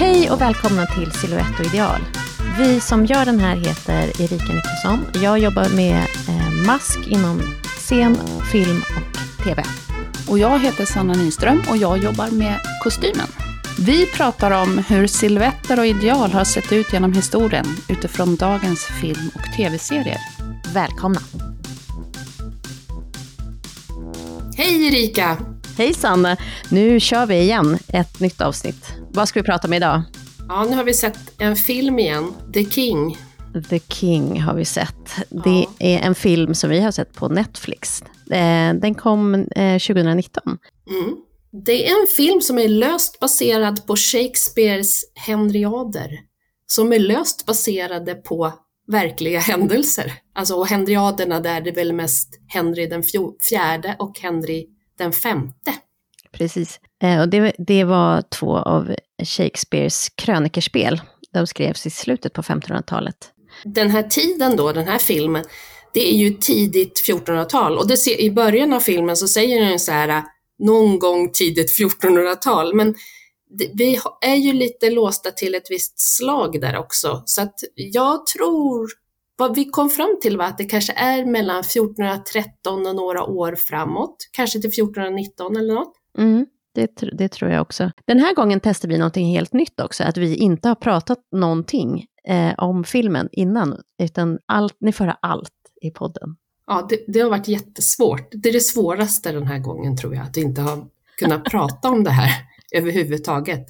Hej och välkomna till Silhouette och ideal. Vi som gör den här heter Erika Nikolsson. Jag jobbar med eh, mask inom scen, film och TV. Och jag heter Sanna Nyström och jag jobbar med kostymen. Vi pratar om hur silhuetter och ideal har sett ut genom historien utifrån dagens film och tv-serier. Välkomna! Hej Erika! Hej Sanna! Nu kör vi igen ett nytt avsnitt. Vad ska vi prata om idag? Ja, nu har vi sett en film igen, The King. The King har vi sett. Ja. Det är en film som vi har sett på Netflix. Eh, den kom 2019. Eh, mm. Det är en film som är löst baserad på Shakespeares Henriader, som är löst baserade på verkliga händelser. Alltså och Henriaderna där det är väl mest Henry den fjärde och Henry den femte. Precis. Eh, och det, det var två av Shakespeares krönikerspel. De skrevs i slutet på 1500-talet. Den här tiden då, den här filmen, det är ju tidigt 1400-tal och det ser, i början av filmen så säger den så här någon gång tidigt 1400-tal, men det, vi är ju lite låsta till ett visst slag där också, så att jag tror vad vi kom fram till var att det kanske är mellan 1413 och några år framåt, kanske till 1419 eller något. Mm, det, det tror jag också. Den här gången testar vi någonting helt nytt också, att vi inte har pratat någonting eh, om filmen innan, utan allt, ni får höra allt i podden. Ja, det, det, har varit jättesvårt. Det är det svåraste den här gången tror jag, att inte ha kunnat prata om det här överhuvudtaget.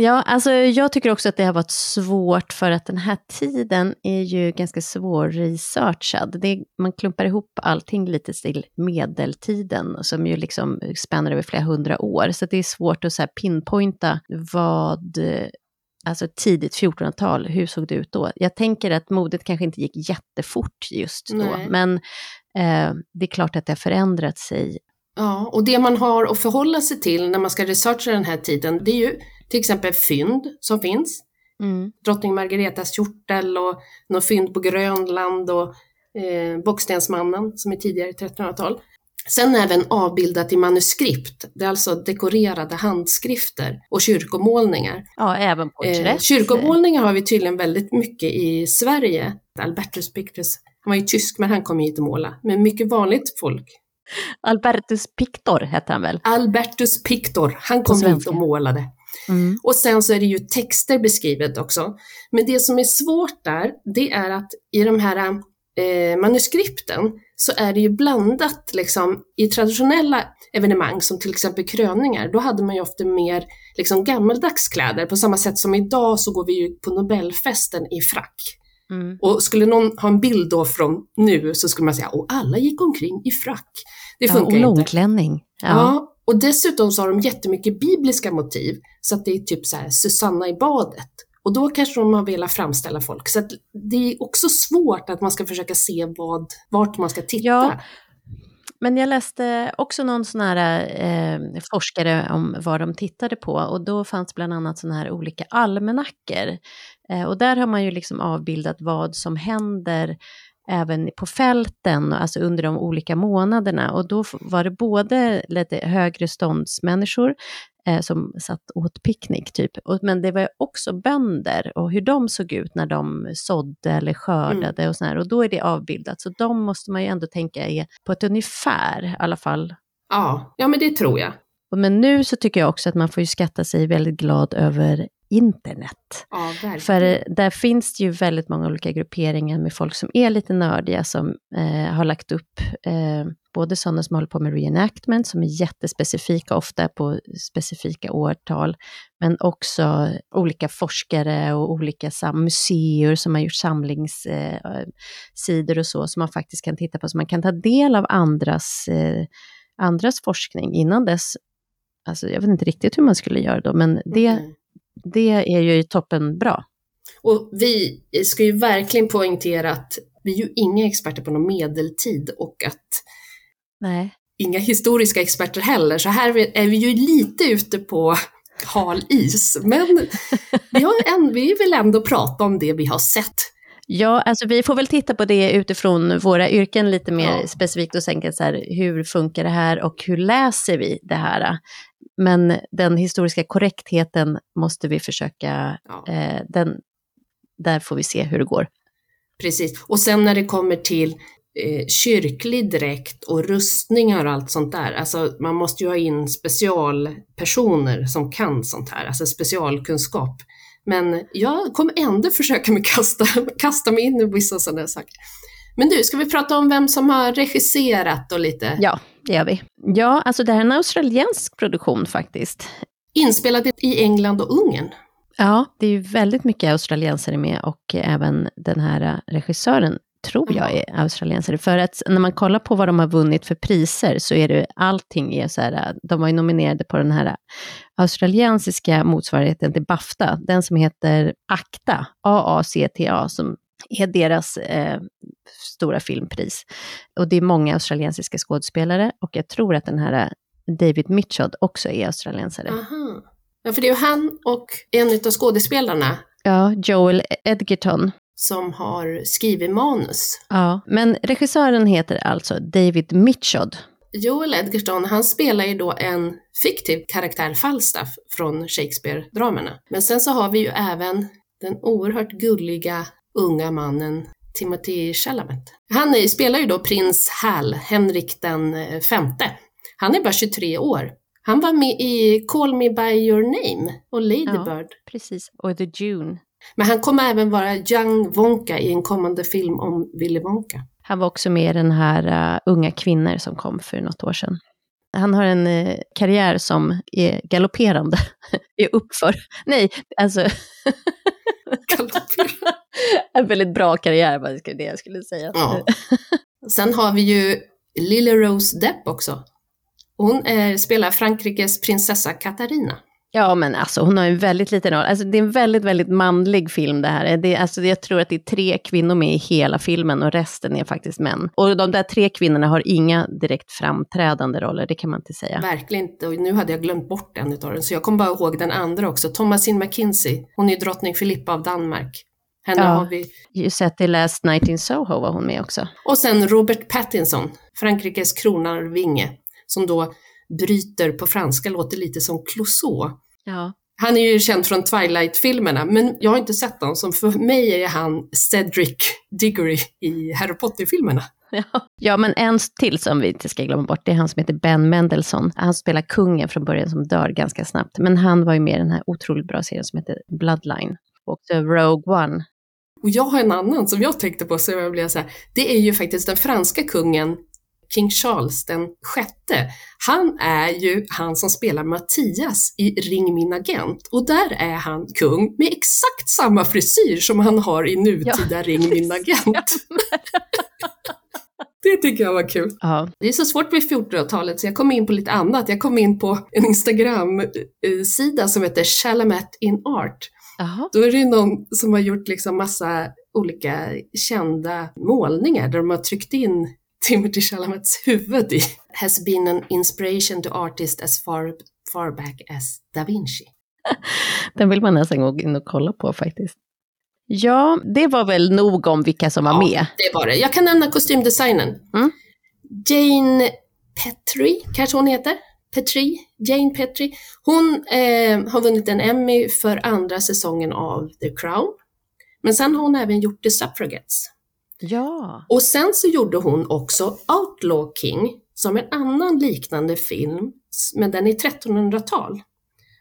Ja, alltså jag tycker också att det har varit svårt för att den här tiden är ju ganska svårresearchad. Det, man klumpar ihop allting lite till medeltiden som ju liksom spänner över flera hundra år. Så det är svårt att så pinpointa vad, alltså tidigt 1400-tal, hur såg det ut då? Jag tänker att modet kanske inte gick jättefort just då, Nej. men eh, det är klart att det har förändrat sig Ja, och det man har att förhålla sig till när man ska researcha den här tiden, det är ju till exempel fynd som finns. Mm. Drottning Margaretas kjortel och något fynd på Grönland och eh, Bockstensmannen som är tidigare 1300-tal. Sen även avbildat i manuskript, det är alltså dekorerade handskrifter och kyrkomålningar. Ja, även porträtt. Eh, kyrkomålningar har vi tydligen väldigt mycket i Sverige. Albertus Pictus, han var ju tysk men han kom hit och måla. Men mycket vanligt folk Albertus Pictor hette han väl? Albertus Pictor, han kom hit och målade. Mm. Och sen så är det ju texter beskrivet också. Men det som är svårt där, det är att i de här eh, manuskripten så är det ju blandat liksom i traditionella evenemang som till exempel kröningar, då hade man ju ofta mer liksom gammaldags kläder på samma sätt som idag så går vi ju på Nobelfesten i frack. Mm. Och skulle någon ha en bild då från nu så skulle man säga, och alla gick omkring i frack. Det funkar ja, och långklänning. Ja. ja och dessutom så har de jättemycket bibliska motiv, så att det är typ så här Susanna i badet. Och då kanske de har velat framställa folk. Så det är också svårt att man ska försöka se vad, vart man ska titta. Ja. Men jag läste också någon sån här eh, forskare om vad de tittade på och då fanns bland annat såna här olika almanackor. Eh, och där har man ju liksom avbildat vad som händer även på fälten, alltså under de olika månaderna. Och då var det både lite högre ståndsmänniskor eh, som satt åt picknick, typ. Och, men det var också bönder och hur de såg ut när de sådde eller skördade mm. och sådär. Och då är det avbildat. Så de måste man ju ändå tänka är på ett ungefär i alla fall. Ja, ja men det tror jag. Men nu så tycker jag också att man får ju skatta sig väldigt glad över internet. Ja, För där finns det ju väldigt många olika grupperingar med folk som är lite nördiga, som eh, har lagt upp eh, både sådana som håller på med reenactment, som är jättespecifika, ofta på specifika årtal, men också olika forskare och olika museer som har gjort samlingssidor eh, och så, som man faktiskt kan titta på, så man kan ta del av andras, eh, andras forskning. Innan dess Alltså, jag vet inte riktigt hur man skulle göra då, men det, mm det är ju toppen bra. Och vi ska ju verkligen poängtera att vi är ju inga experter på någon medeltid och att Nej. inga historiska experter heller, så här är vi ju lite ute på hal is. Men vi, en, vi vill ändå prata om det vi har sett. Ja, alltså vi får väl titta på det utifrån våra yrken lite mer ja. specifikt och tänka så här, hur funkar det här och hur läser vi det här? Men den historiska korrektheten måste vi försöka, ja. eh, den, där får vi se hur det går. Precis, och sen när det kommer till eh, kyrklig dräkt och rustningar och allt sånt där, alltså man måste ju ha in specialpersoner som kan sånt här, alltså specialkunskap. Men jag kommer ändå försöka mig kasta, kasta mig in i vissa sådana saker. Men du, ska vi prata om vem som har regisserat och lite? Ja, det gör vi. Ja, alltså det här är en australiensk produktion faktiskt. Inspelad i England och Ungern. Ja, det är ju väldigt mycket australiensare med och även den här regissören tror jag är australiensare. För att när man kollar på vad de har vunnit för priser så är det allting är så här, de var ju nominerade på den här australiensiska motsvarigheten till Bafta, den som heter ACTA, AACTA, som är deras eh, stora filmpris. Och det är många australiensiska skådespelare och jag tror att den här David Mitchell också är australiensare. Aha. Ja, för det är ju han och en av skådespelarna. Ja, Joel Edgerton. Som har skrivit manus. Ja, men regissören heter alltså David Mitchell. Joel Edgerton, han spelar ju då en fiktiv karaktär, Falstaff, från Shakespeare-dramerna. Men sen så har vi ju även den oerhört gulliga unga mannen Timothy Chalamet. Han spelar ju då prins Hal, Henrik den eh, femte. Han är bara 23 år. Han var med i Call Me By Your Name och Lady ja, Bird. Precis, och The June. Men han kommer även vara Young Wonka i en kommande film om Willy Wonka. Han var också med i den här uh, Unga kvinnor som kom för något år sedan. Han har en uh, karriär som är galopperande, är uppför. Nej, alltså... en väldigt bra karriär var det jag skulle säga. Ja. Sen har vi ju Lily Rose Depp också. Hon är, spelar Frankrikes prinsessa Katarina. Ja, men alltså hon har en väldigt liten roll. Alltså, det är en väldigt, väldigt manlig film det här. Det, alltså, jag tror att det är tre kvinnor med i hela filmen och resten är faktiskt män. Och de där tre kvinnorna har inga direkt framträdande roller, det kan man inte säga. Verkligen inte, och nu hade jag glömt bort en av dem, så jag kommer bara ihåg den andra också. Thomasine McKinsey, hon är drottning Filippa av Danmark. Henne ja, har vi. You set i Last Night in Soho var hon med också. Och sen Robert Pattinson, Frankrikes kronarvinge, som då bryter på franska låter lite som Clouseau. Ja. Han är ju känd från Twilight-filmerna, men jag har inte sett dem, så för mig är han Cedric Diggory i Harry Potter-filmerna. Ja. ja, men en till som vi inte ska glömma bort, det är han som heter Ben Mendelsohn. Han spelar kungen från början som dör ganska snabbt, men han var ju med i den här otroligt bra serien som heter Bloodline. Och Rogue One. Och jag har en annan som jag tänkte på, så jag blev så här, det är ju faktiskt den franska kungen King Charles den sjätte, han är ju han som spelar Mattias i Ring min agent och där är han kung med exakt samma frisyr som han har i nutida ja, Ring min agent. Det tycker jag var kul. Ja. Det är så svårt med 1400-talet så jag kom in på lite annat. Jag kom in på en Instagram-sida som heter Chalamet in Art. Aha. Då är det någon som har gjort liksom massa olika kända målningar där de har tryckt in Timothy Chalamets huvud i has been an inspiration to artists as far, far back as Da Vinci. Den vill man nästan gå in och kolla på faktiskt. Ja, det var väl nog om vilka som var ja, med. det var det. Jag kan nämna kostymdesignen. Mm. Jane Petrie, kanske hon heter? Petrie, Jane Petrie. Hon eh, har vunnit en Emmy för andra säsongen av The Crown. Men sen har hon även gjort The Suffragettes. Ja. Och sen så gjorde hon också Outlaw King, som en annan liknande film, men den är 1300-tal.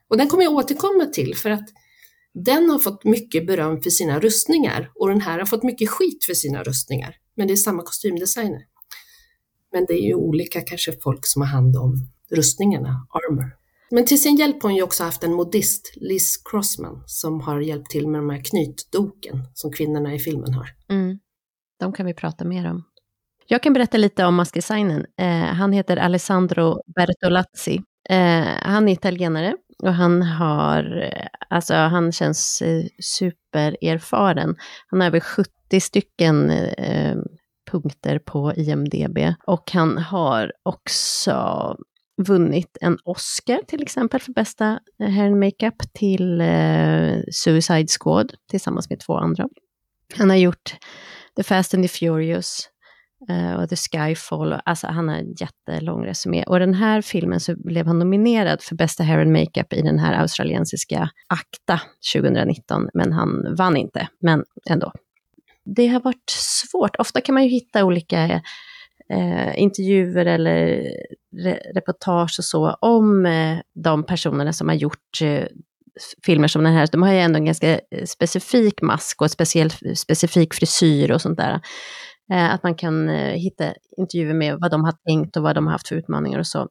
Och den kommer jag återkomma till för att den har fått mycket beröm för sina rustningar och den här har fått mycket skit för sina rustningar. Men det är samma kostymdesigner. Men det är ju olika kanske folk som har hand om rustningarna, armor. Men till sin hjälp har hon ju också haft en modist, Liz Crossman, som har hjälpt till med de här knytdoken som kvinnorna i filmen har. Mm. De kan vi prata mer om. Jag kan berätta lite om maskdesignen. Eh, han heter Alessandro Bertolazzi. Eh, han är italienare och han har, eh, alltså han känns eh, supererfaren. Han har över 70 stycken eh, eh, punkter på IMDB och han har också vunnit en Oscar till exempel för bästa eh, hair and makeup till eh, Suicide Squad tillsammans med två andra. Han har gjort The Fast and the Furious, eh, och The Skyfall, alltså han har en jättelång resumé. Och den här filmen så blev han nominerad för bästa hair and makeup i den här australiensiska ACTA 2019, men han vann inte, men ändå. Det har varit svårt, ofta kan man ju hitta olika eh, intervjuer eller re reportage och så om eh, de personerna som har gjort eh, filmer som den här. De har ju ändå en ganska eh, specifik mask och en speciell, specifik frisyr och sånt där. Eh, att man kan eh, hitta intervjuer med vad de har tänkt och vad de har haft för utmaningar och så.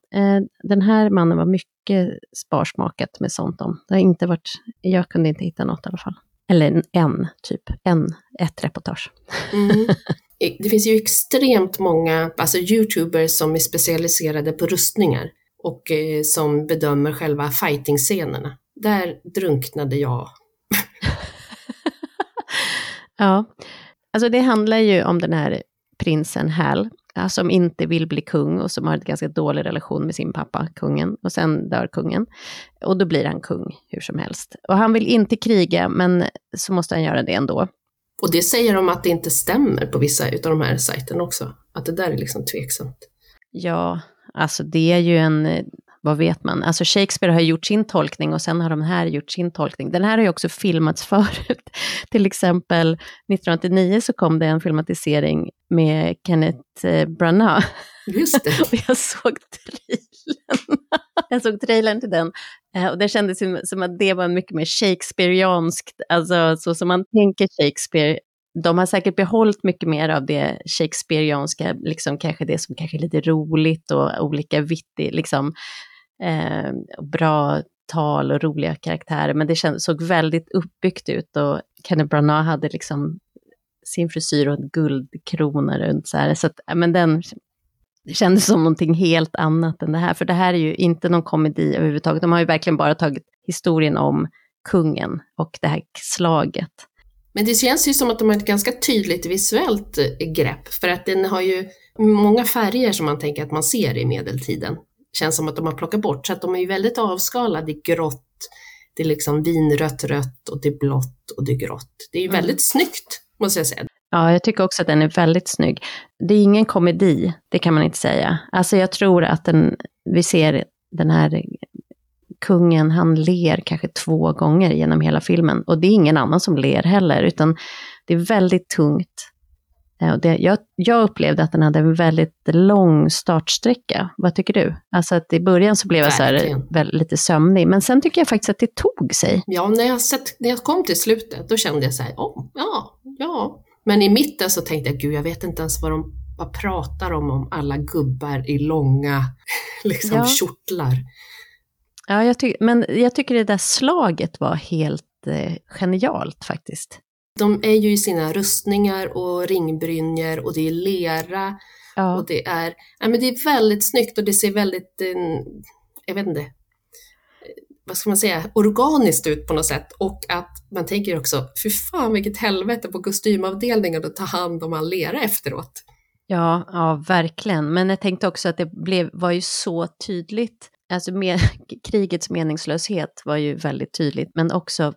Den här mannen var mycket sparsmakat med sånt om. Det har inte varit, jag kunde inte hitta något i alla fall. Eller en, typ, en, ett reportage. Mm. Det finns ju extremt många alltså YouTubers som är specialiserade på rustningar och eh, som bedömer själva fighting-scenerna. Där drunknade jag. ja, alltså det handlar ju om den här prinsen Hal, som inte vill bli kung och som har en ganska dålig relation med sin pappa, kungen, och sen dör kungen. Och då blir han kung hur som helst. Och han vill inte kriga, men så måste han göra det ändå. Och det säger de att det inte stämmer på vissa av de här sajterna också, att det där är liksom tveksamt. Ja, alltså det är ju en, vad vet man, alltså Shakespeare har gjort sin tolkning och sen har de här gjort sin tolkning. Den här har ju också filmats förut. Till exempel 1989 så kom det en filmatisering med Kenneth eh, Branagh. Just det. och jag såg trailern. jag såg trailern till den eh, och det kändes som att det var mycket mer Shakespeareanskt, alltså så som man tänker Shakespeare. De har säkert behållit mycket mer av det Shakespeareanska, liksom kanske det som kanske är lite roligt och olika vittigt, liksom eh, bra tal och roliga karaktärer, men det känd, såg väldigt uppbyggt ut och Kenneth Branagh hade liksom sin frisyr och en guldkrona runt så här. Så att, men den det kändes som någonting helt annat än det här, för det här är ju inte någon komedi överhuvudtaget. De har ju verkligen bara tagit historien om kungen och det här slaget. Men det känns ju som att de har ett ganska tydligt visuellt eh, grepp, för att den har ju många färger som man tänker att man ser i medeltiden. Känns som att de har plockat bort, så att de är ju väldigt avskalade i grått, det är liksom vinrött, rött och det är blått och det är grått. Det är ju mm. väldigt snyggt, måste jag säga. Ja, jag tycker också att den är väldigt snygg. Det är ingen komedi, det kan man inte säga. Alltså jag tror att den, vi ser den här kungen, han ler kanske två gånger genom hela filmen. Och det är ingen annan som ler heller, utan det är väldigt tungt. Och det, jag, jag upplevde att den hade en väldigt lång startsträcka. Vad tycker du? Alltså att i början så blev jag så här, väl, lite sömnig, men sen tycker jag faktiskt att det tog sig. Ja, när jag, sett, när jag kom till slutet, då kände jag så här, oh, ja, ja, men i mitten så tänkte jag, gud jag vet inte ens vad de vad pratar de om alla gubbar i långa liksom, ja. kjortlar. Ja, jag ty men jag tycker det där slaget var helt eh, genialt faktiskt. De är ju i sina rustningar och ringbrynjor och det är lera ja. och det är, ja, men det är väldigt snyggt och det ser väldigt, eh, jag vet inte, vad ska man säga, organiskt ut på något sätt och att man tänker också, fy fan vilket helvete på kostymavdelningen att ta hand om all lera efteråt. Ja, ja, verkligen. Men jag tänkte också att det blev, var ju så tydligt, alltså med, krigets meningslöshet var ju väldigt tydligt, men också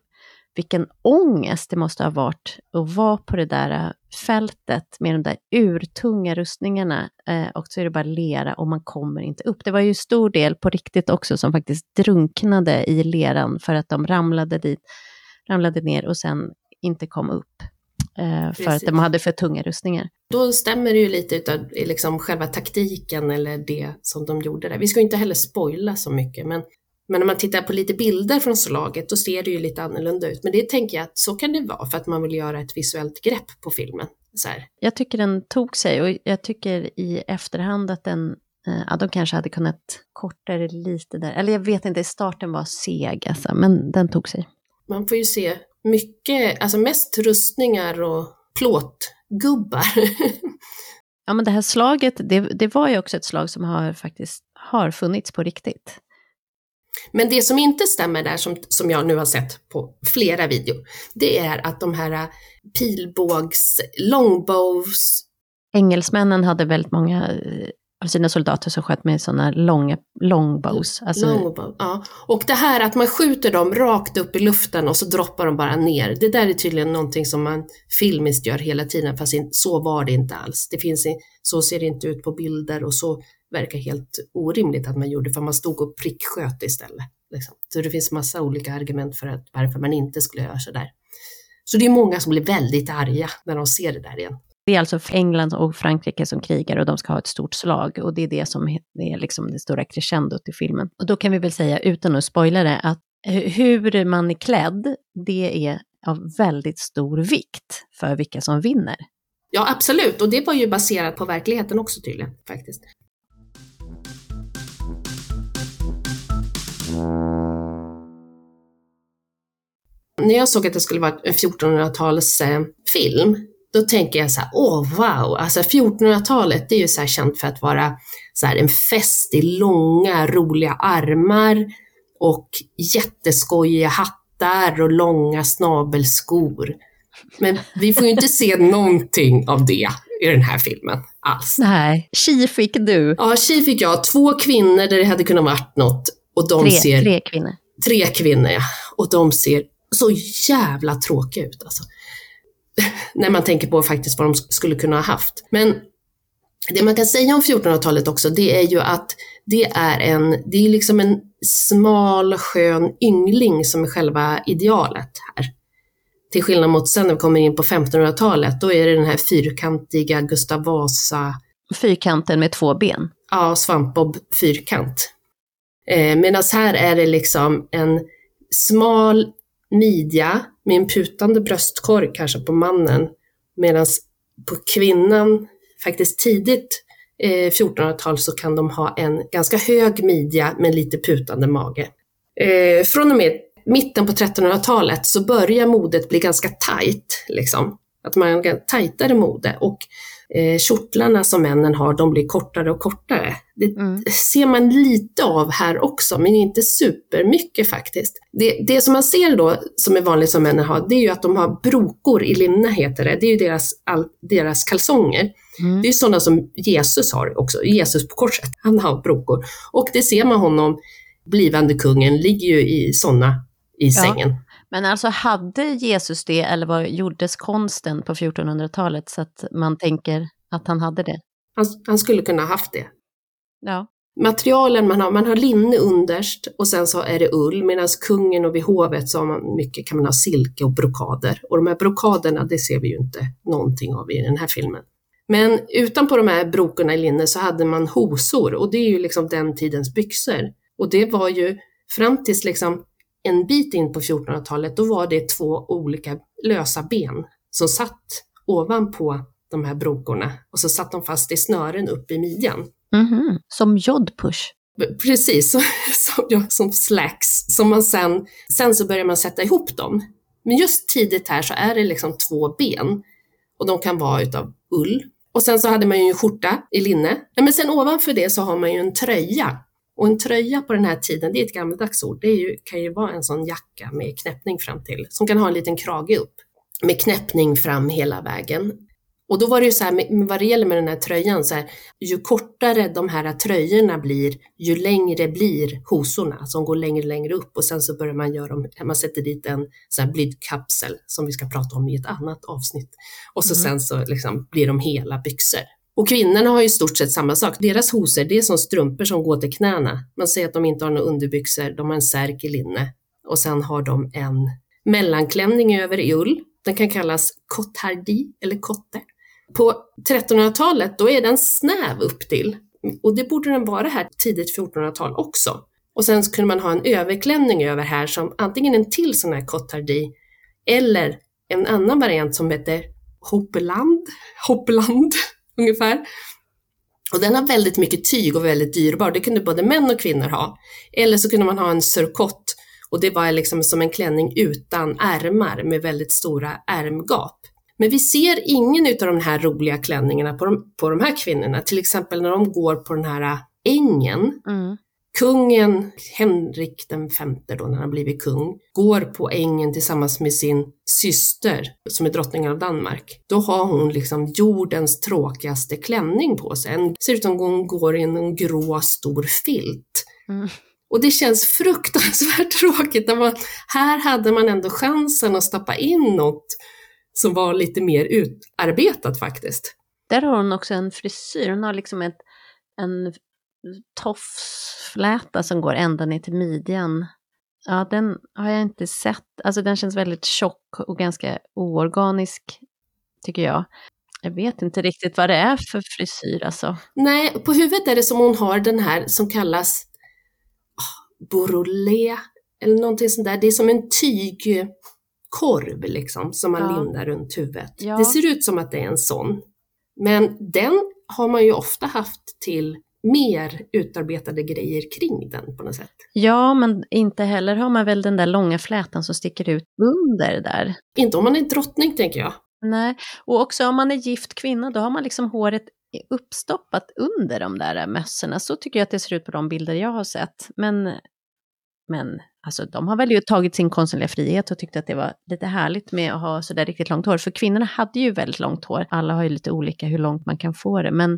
vilken ångest det måste ha varit att vara på det där äh, fältet med de där urtunga rustningarna eh, och så är det bara lera och man kommer inte upp. Det var ju stor del på riktigt också som faktiskt drunknade i leran för att de ramlade dit, ramlade ner och sen inte kom upp. Eh, för att de hade för tunga rustningar. Då stämmer det ju lite av liksom själva taktiken eller det som de gjorde där. Vi ska inte heller spoila så mycket, men men när man tittar på lite bilder från slaget då ser det ju lite annorlunda ut. Men det tänker jag att så kan det vara för att man vill göra ett visuellt grepp på filmen. Så här. Jag tycker den tog sig och jag tycker i efterhand att den eh, Ja, de kanske hade kunnat korta det lite där. Eller jag vet inte, starten var seg alltså, men den tog sig. Man får ju se mycket, alltså mest rustningar och plåtgubbar. ja, men det här slaget, det, det var ju också ett slag som har faktiskt har funnits på riktigt. Men det som inte stämmer där, som, som jag nu har sett på flera videor, det är att de här pilbågs, longbows... Engelsmännen hade väldigt många eh, av sina soldater som sköt med sådana långa longbows. Alltså... Longbow, ja. Och det här att man skjuter dem rakt upp i luften och så droppar de bara ner. Det där är tydligen någonting som man filmiskt gör hela tiden, fast så var det inte alls. Det finns, så ser det inte ut på bilder och så verkar helt orimligt att man gjorde, för man stod och pricksköt istället. Liksom. Så det finns massa olika argument för att, varför man inte skulle göra så där. Så det är många som blir väldigt arga när de ser det där igen. Det är alltså England och Frankrike som krigar och de ska ha ett stort slag och det är det som är liksom det stora crescendot i filmen. Och då kan vi väl säga, utan att spoila det, att hur man är klädd, det är av väldigt stor vikt för vilka som vinner. Ja, absolut. Och det var ju baserat på verkligheten också tydligen, faktiskt. När jag såg att det skulle vara en 1400-talsfilm, då tänker jag så här, åh wow, alltså 1400-talet det är ju så känt för att vara så en fest i långa roliga armar och jätteskojiga hattar och långa snabelskor. Men vi får ju inte se någonting av det i den här filmen alls. Nej, tji fick du. Ja, tji fick jag. Två kvinnor där det hade kunnat varit något. Och de tre, ser, tre kvinnor. Tre kvinnor, ja. Och de ser så jävla tråkiga ut alltså. När man tänker på faktiskt vad de skulle kunna ha haft. Men det man kan säga om 1400-talet också, det är ju att det är en, det är liksom en smal, skön yngling som är själva idealet här. Till skillnad mot sen när vi kommer in på 1500-talet, då är det den här fyrkantiga Gustav Vasa... Fyrkanten med två ben? Ja, svampbob fyrkant. Eh, Medan här är det liksom en smal midja med en putande bröstkorg kanske på mannen. Medan på kvinnan, faktiskt tidigt eh, 1400-tal, så kan de ha en ganska hög midja med lite putande mage. Eh, från och med mitten på 1300-talet så börjar modet bli ganska tajt. Liksom. Att man har tajtare mode. Och eh, kjortlarna som männen har, de blir kortare och kortare. Det mm. ser man lite av här också, men inte supermycket faktiskt. Det, det som man ser då, som är vanligt som männen har, det är ju att de har brokor i linne, heter det. Det är ju deras, all, deras kalsonger. Mm. Det är sådana som Jesus har också, Jesus på korset. Han har brokor. Och det ser man honom, blivande kungen, ligger ju i sådana i ja. sängen. Men alltså hade Jesus det eller vad gjordes konsten på 1400-talet så att man tänker att han hade det? Han, han skulle kunna ha haft det. Ja. Materialen man har, man har linne underst och sen så är det ull, medan kungen och vid hovet så har man mycket, kan man ha silke och brokader. Och de här brokaderna, det ser vi ju inte någonting av i den här filmen. Men utanpå de här brokorna i linne så hade man hosor och det är ju liksom den tidens byxor. Och det var ju fram tills liksom en bit in på 1400-talet, då var det två olika lösa ben som satt ovanpå de här brokorna och så satt de fast i snören upp i midjan. Mm -hmm. Som jodpush? Precis, som, som, som slacks. Som man sen, sen så börjar man sätta ihop dem. Men just tidigt här så är det liksom två ben och de kan vara utav ull. Och sen så hade man ju en skjorta i linne. Men sen ovanför det så har man ju en tröja och en tröja på den här tiden, det är ett gammaldags ord, det ju, kan ju vara en sån jacka med knäppning fram till, som kan ha en liten krage upp, med knäppning fram hela vägen. Och då var det ju så här, vad det gäller med den här tröjan, så här, ju kortare de här tröjorna blir, ju längre blir hosorna som går längre och längre upp och sen så börjar man göra dem, man sätter dit en så här blydkapsel som vi ska prata om i ett annat avsnitt. Och så mm. sen så liksom blir de hela byxor. Och kvinnorna har ju i stort sett samma sak. Deras hosor, det är som strumpor som går till knäna. Man säger att de inte har några underbyxor, de har en särk i linne. Och sen har de en mellanklänning över i ull. Den kan kallas cottardi eller kotte. På 1300-talet, då är den snäv upp till. Och det borde den vara här tidigt 1400-tal också. Och sen kunde man ha en överklänning över här som antingen en till sån här cottardi eller en annan variant som heter hoppeland. Hoppeland ungefär. Och den har väldigt mycket tyg och väldigt dyrbar. Det kunde både män och kvinnor ha. Eller så kunde man ha en surkott och det var liksom som en klänning utan ärmar med väldigt stora ärmgap. Men vi ser ingen av de här roliga klänningarna på de, på de här kvinnorna. Till exempel när de går på den här äh, ängen. Mm kungen, Henrik den femte då, när han blivit kung, går på ängen tillsammans med sin syster, som är drottningen av Danmark. Då har hon liksom jordens tråkigaste klänning på sig. Den ser ut som hon går i en grå stor filt. Mm. Och det känns fruktansvärt tråkigt. Man, här hade man ändå chansen att stoppa in något som var lite mer utarbetat faktiskt. Där har hon också en frisyr, hon har liksom ett, en tofsfläta som går ända ner till midjan. Ja, den har jag inte sett. Alltså den känns väldigt tjock och ganska oorganisk, tycker jag. Jag vet inte riktigt vad det är för frisyr alltså. Nej, på huvudet är det som hon har den här som kallas oh, borolé, eller någonting sånt där. Det är som en tygkorv liksom, som man ja. lindar runt huvudet. Ja. Det ser ut som att det är en sån. Men den har man ju ofta haft till mer utarbetade grejer kring den på något sätt. Ja, men inte heller har man väl den där långa flätan som sticker ut under där. Inte om man är drottning tänker jag. Nej, och också om man är gift kvinna, då har man liksom håret uppstoppat under de där mössorna. Så tycker jag att det ser ut på de bilder jag har sett. Men, men Alltså de har väl ju tagit sin konstnärliga frihet och tyckte att det var lite härligt med att ha sådär riktigt långt hår. För kvinnorna hade ju väldigt långt hår. Alla har ju lite olika hur långt man kan få det. Men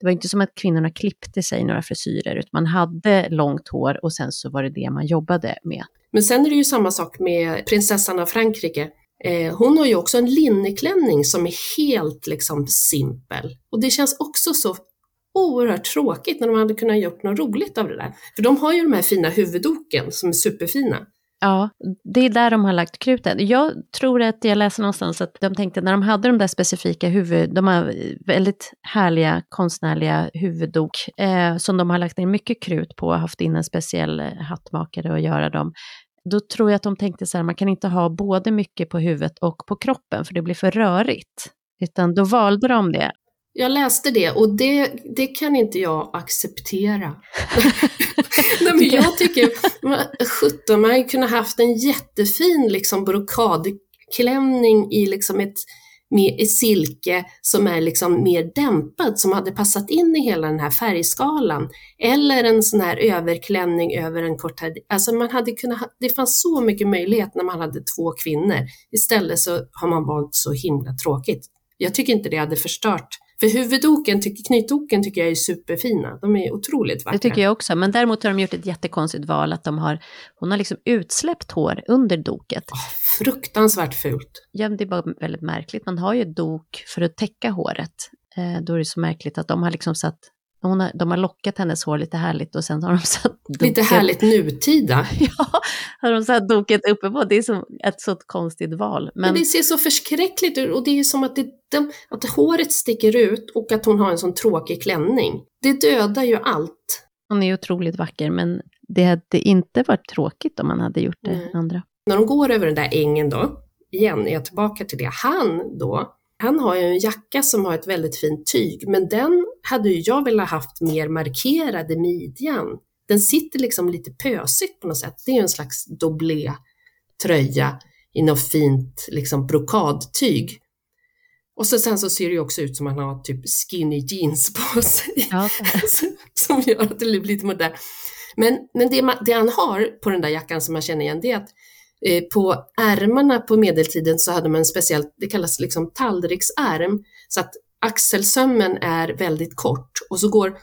det var inte som att kvinnorna klippte sig några frisyrer, utan man hade långt hår och sen så var det det man jobbade med. Men sen är det ju samma sak med prinsessan av Frankrike. Eh, hon har ju också en linneklänning som är helt liksom simpel. Och det känns också så oerhört tråkigt när de hade kunnat gjort något roligt av det där. För de har ju de här fina huvuddoken som är superfina. Ja, det är där de har lagt krutet. Jag tror att jag läser någonstans att de tänkte när de hade de där specifika huvud, de har väldigt härliga konstnärliga huvuddok eh, som de har lagt ner mycket krut på och haft in en speciell eh, hattmakare att göra dem. Då tror jag att de tänkte så här, man kan inte ha både mycket på huvudet och på kroppen för det blir för rörigt. Utan då valde de det. Jag läste det och det, det kan inte jag acceptera. Nej, men jag tycker, 17, man hade kunnat haft en jättefin liksom, brokadklänning i liksom ett med, silke som är liksom mer dämpad, som hade passat in i hela den här färgskalan. Eller en sån här överklänning över en kort Alltså man hade kunnat, det fanns så mycket möjlighet när man hade två kvinnor. Istället så har man valt så himla tråkigt. Jag tycker inte det hade förstört för huvuddoken, knytdoken tycker jag är superfina. De är otroligt vackra. Det tycker jag också, men däremot har de gjort ett jättekonstigt val att de har, hon har liksom utsläppt hår under doket. Oh, fruktansvärt fult. Ja, det är bara väldigt märkligt. Man har ju dok för att täcka håret. Eh, då är det så märkligt att de har liksom satt hon har, de har lockat hennes hår lite härligt och sen har de satt doket... Lite härligt nutida. ja, har de satt doket uppe på. Det är som ett så konstigt val. Men... men det ser så förskräckligt ut och det är som att, det, de, att håret sticker ut och att hon har en sån tråkig klänning. Det dödar ju allt. Hon är otroligt vacker men det hade inte varit tråkigt om man hade gjort det mm. andra. När de går över den där ängen då, igen är jag tillbaka till det, han då han har ju en jacka som har ett väldigt fint tyg, men den hade ju jag velat haft mer markerad i midjan. Den sitter liksom lite pösigt på något sätt. Det är ju en slags doblé tröja i något fint liksom brokadtyg. Och så, sen så ser det ju också ut som att han har typ skinny jeans på sig. Ja. som gör att det blir lite modernt. Men, men det, det, han har på den där jackan som man känner igen, det är att Eh, på ärmarna på medeltiden så hade man en speciell, det kallas liksom tallriksärm, så att axelsömmen är väldigt kort och så går,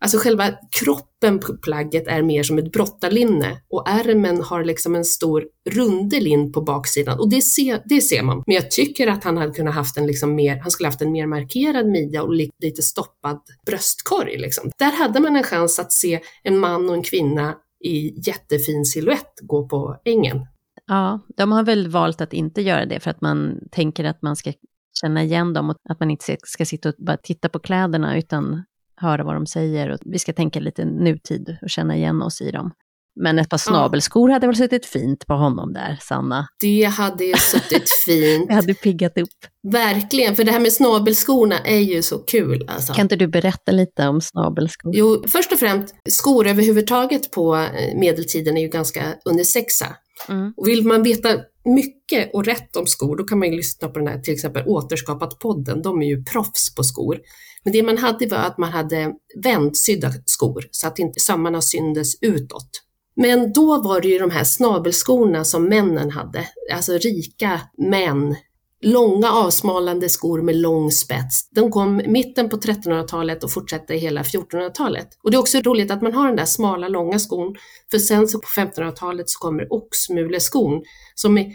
alltså själva kroppen på plagget är mer som ett brottarlinne och ärmen har liksom en stor rundelin på baksidan och det ser, det ser man. Men jag tycker att han hade kunnat haft en liksom mer, han skulle haft en mer markerad midja och lite stoppad bröstkorg liksom. Där hade man en chans att se en man och en kvinna i jättefin siluett gå på ängen. Ja, de har väl valt att inte göra det för att man tänker att man ska känna igen dem och att man inte ska sitta och bara titta på kläderna utan höra vad de säger. Och vi ska tänka lite nutid och känna igen oss i dem. Men ett par snabelskor ja. hade väl suttit fint på honom där, Sanna? Det hade ju suttit fint. det hade piggat upp. Verkligen, för det här med snabelskorna är ju så kul. Alltså. Kan inte du berätta lite om snabelskor? Jo, först och främst, skor överhuvudtaget på eh, medeltiden är ju ganska unisexa. Mm. Och vill man veta mycket och rätt om skor, då kan man ju lyssna på den här till exempel Återskapat-podden, de är ju proffs på skor. Men det man hade var att man hade vändsydda skor så att inte sömmarna syndes utåt. Men då var det ju de här snabelskorna som männen hade, alltså rika män långa avsmalande skor med lång spets. De kom mitten på 1300-talet och fortsatte hela 1400-talet. Och det är också roligt att man har den där smala långa skon, för sen så på 1500-talet så kommer oxmuleskon som är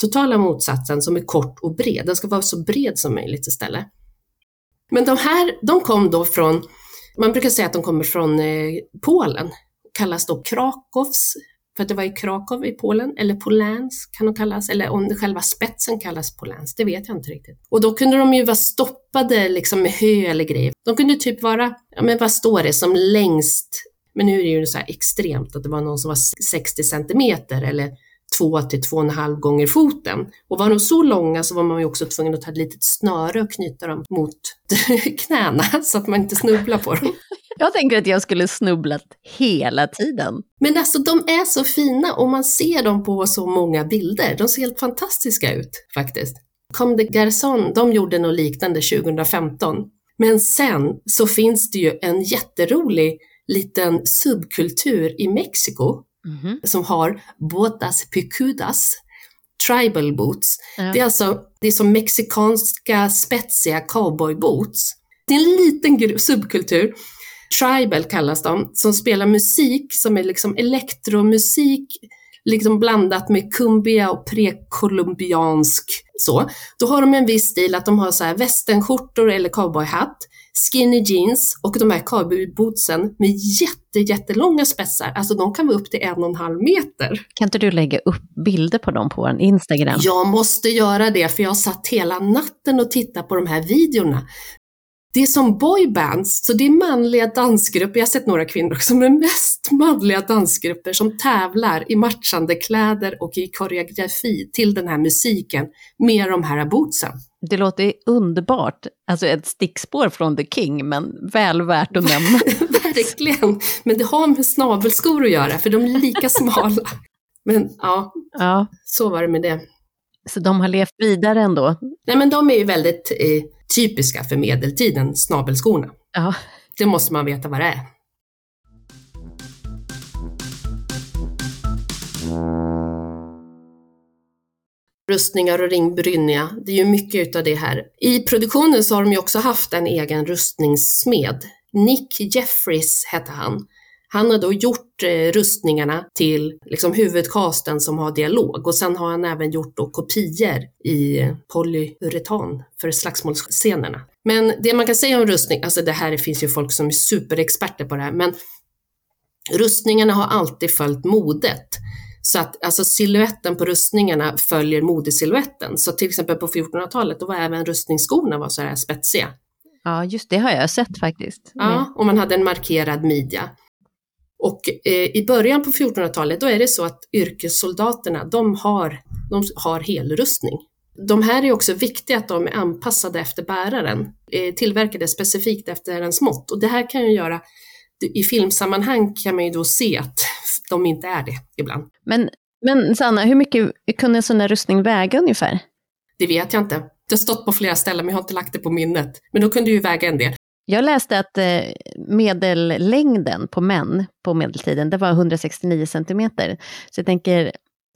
totala motsatsen, som är kort och bred. Den ska vara så bred som möjligt istället. Men de här, de kom då från, man brukar säga att de kommer från eh, Polen, kallas då Krakows för att det var i Krakow i Polen, eller Polans kan de kallas, eller om själva spetsen kallas Polans, det vet jag inte riktigt. Och då kunde de ju vara stoppade liksom med hö eller grejer. De kunde typ vara, ja men vad står det, som längst, men nu är det ju så här extremt att det var någon som var 60 centimeter eller 2 till 2,5 gånger foten. Och var de så långa så var man ju också tvungen att ta ett litet snöre och knyta dem mot knäna så att man inte snubblar på dem. Jag tänker att jag skulle snubblat hela tiden. Men alltså de är så fina och man ser dem på så många bilder. De ser helt fantastiska ut faktiskt. Comme des Garçons, de gjorde något liknande 2015. Men sen så finns det ju en jätterolig liten subkultur i Mexiko mm -hmm. som har botas picudas, tribal boots. Ja. Det är alltså det är som mexikanska spetsiga cowboyboots. Det är en liten subkultur tribal kallas de, som spelar musik som är liksom elektromusik liksom blandat med kumbia och prekolumbiansk så. Då har de en viss stil att de har så här västernskjortor eller cowboyhatt, skinny jeans och de här cowboybootsen med jätte, jättelånga spetsar. Alltså de kan vara upp till en och en halv meter. Kan inte du lägga upp bilder på dem på vår Instagram? Jag måste göra det för jag satt hela natten och tittade på de här videorna. Det är som boybands, så det är manliga dansgrupper, jag har sett några kvinnor också, men mest manliga dansgrupper som tävlar i matchande kläder och i koreografi till den här musiken med de här bootsen. Det låter underbart, alltså ett stickspår från The King, men väl värt att nämna. Verkligen, men det har med snabelskor att göra, för de är lika smala. Men ja, ja, så var det med det. Så de har levt vidare ändå? Nej, men de är ju väldigt eh, typiska för medeltiden, snabelskorna. Ja. Det måste man veta vad det är. Rustningar och ringbrynja, det är ju mycket utav det här. I produktionen så har de ju också haft en egen rustningssmed. Nick Jeffries hette han. Han har då gjort eh, rustningarna till liksom, huvudcasten som har dialog och sen har han även gjort då kopior i polyuretan för slagsmålsscenerna. Men det man kan säga om rustning, alltså det här finns ju folk som är superexperter på det här, men rustningarna har alltid följt modet. Så att alltså siluetten på rustningarna följer modesiluetten. Så till exempel på 1400-talet, då var även rustningsskorna var så här spetsiga. Ja, just det har jag sett faktiskt. Ja, och man hade en markerad midja. Och eh, i början på 1400-talet, då är det så att yrkessoldaterna, de har, de har helrustning. De här är också viktiga att de är anpassade efter bäraren, eh, tillverkade specifikt efter ens mått. Och det här kan ju göra, i filmsammanhang kan man ju då se att de inte är det ibland. Men, men Sanna, hur mycket kunde en sån här rustning väga ungefär? Det vet jag inte. Det har stått på flera ställen, men jag har inte lagt det på minnet. Men då kunde ju väga en del. Jag läste att eh, medellängden på män på medeltiden, det var 169 centimeter. Så jag tänker,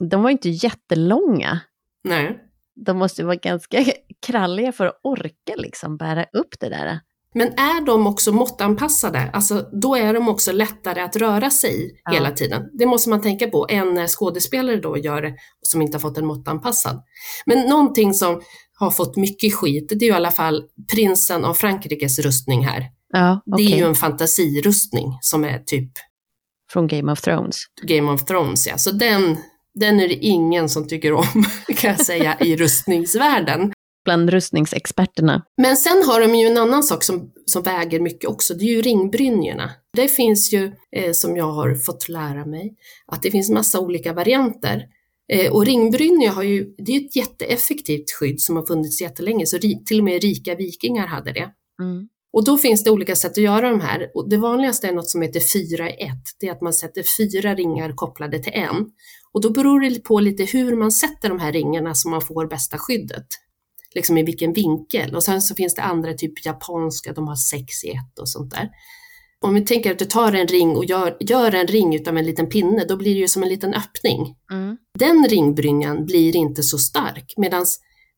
de var inte jättelånga. Nej. De måste vara ganska kralliga för att orka liksom bära upp det där. Men är de också måttanpassade, alltså då är de också lättare att röra sig ja. hela tiden. Det måste man tänka på, än när skådespelare då gör som inte har fått en måttanpassad. Men någonting som har fått mycket skit, det är ju i alla fall prinsen av Frankrikes rustning här. Ja, okay. Det är ju en fantasirustning som är typ... Från Game of Thrones? Game of Thrones, ja. Så den, den är det ingen som tycker om, kan jag säga, i rustningsvärlden. Bland rustningsexperterna. Men sen har de ju en annan sak som, som väger mycket också, det är ju ringbrynjorna. Det finns ju, eh, som jag har fått lära mig, att det finns massa olika varianter. Eh, och ringbrynja har ju, det är ett jätteeffektivt skydd som har funnits jättelänge, så till och med rika vikingar hade det. Mm. Och då finns det olika sätt att göra de här. Och det vanligaste är något som heter 4 i 1. Det är att man sätter fyra ringar kopplade till en. Och då beror det på lite hur man sätter de här ringarna så man får bästa skyddet. Liksom i vilken vinkel. Och sen så finns det andra, typ japanska, de har sex i ett och sånt där. Om vi tänker att du tar en ring och gör, gör en ring utav en liten pinne, då blir det ju som en liten öppning. Mm. Den ringbrynjan blir inte så stark, medan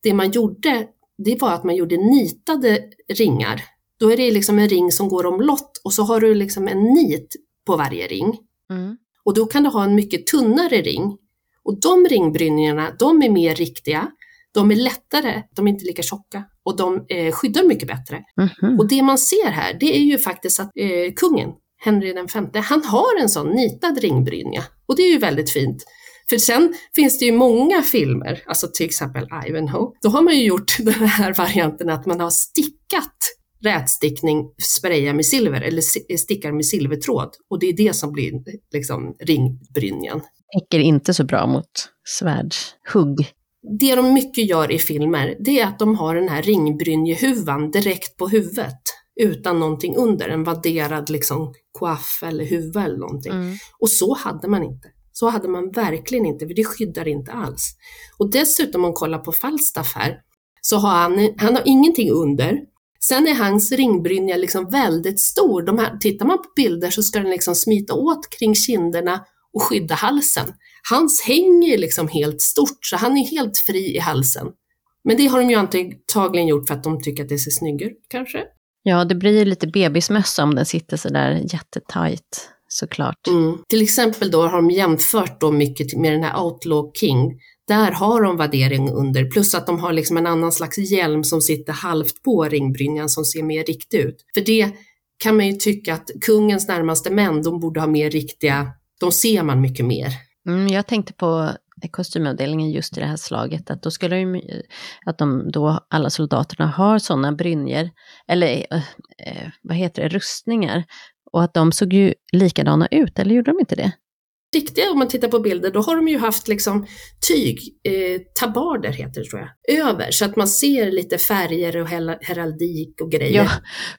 det man gjorde, det var att man gjorde nitade ringar. Då är det liksom en ring som går omlott och så har du liksom en nit på varje ring. Mm. Och då kan du ha en mycket tunnare ring. Och de ringbrynjorna, de är mer riktiga, de är lättare, de är inte lika tjocka och de eh, skyddar mycket bättre. Mm -hmm. Och det man ser här, det är ju faktiskt att eh, kungen, Henry V, han har en sån nitad ringbrynja. Och det är ju väldigt fint. För sen finns det ju många filmer, alltså till exempel Ivanhoe, då har man ju gjort den här varianten att man har stickat rätstickning sprayar med silver eller stickar med silvertråd och det är det som blir liksom ringbrynjan. Täcker inte så bra mot svärdshugg. Det de mycket gör i filmer, det är att de har den här ringbrynjehuvan direkt på huvudet utan någonting under, en vadderad liksom coiff eller huva eller någonting. Mm. Och så hade man inte. Så hade man verkligen inte, för det skyddar inte alls. Och dessutom om man kollar på Falstaff här, så har han, han har ingenting under, Sen är hans ringbrynja liksom väldigt stor. De här, tittar man på bilder så ska den liksom smita åt kring kinderna och skydda halsen. Hans hänger liksom helt stort, så han är helt fri i halsen. Men det har de ju antagligen gjort för att de tycker att det ser snyggare kanske. Ja, det blir ju lite bebismössa om den sitter sådär jättetajt såklart. Mm. Till exempel då har de jämfört då mycket med den här Outlaw King där har de värdering under, plus att de har liksom en annan slags hjälm som sitter halvt på ringbrynjan som ser mer riktig ut. För det kan man ju tycka att kungens närmaste män, de borde ha mer riktiga, de ser man mycket mer. Mm, jag tänkte på kostymavdelningen just i det här slaget, att då skulle de, att de då, alla soldaterna har sådana brynjor, eller eh, vad heter det, rustningar, och att de såg ju likadana ut, eller gjorde de inte det? riktiga, om man tittar på bilder, då har de ju haft liksom tyg, eh, tabarder heter det tror jag, över så att man ser lite färger och heraldik och grejer. Ja,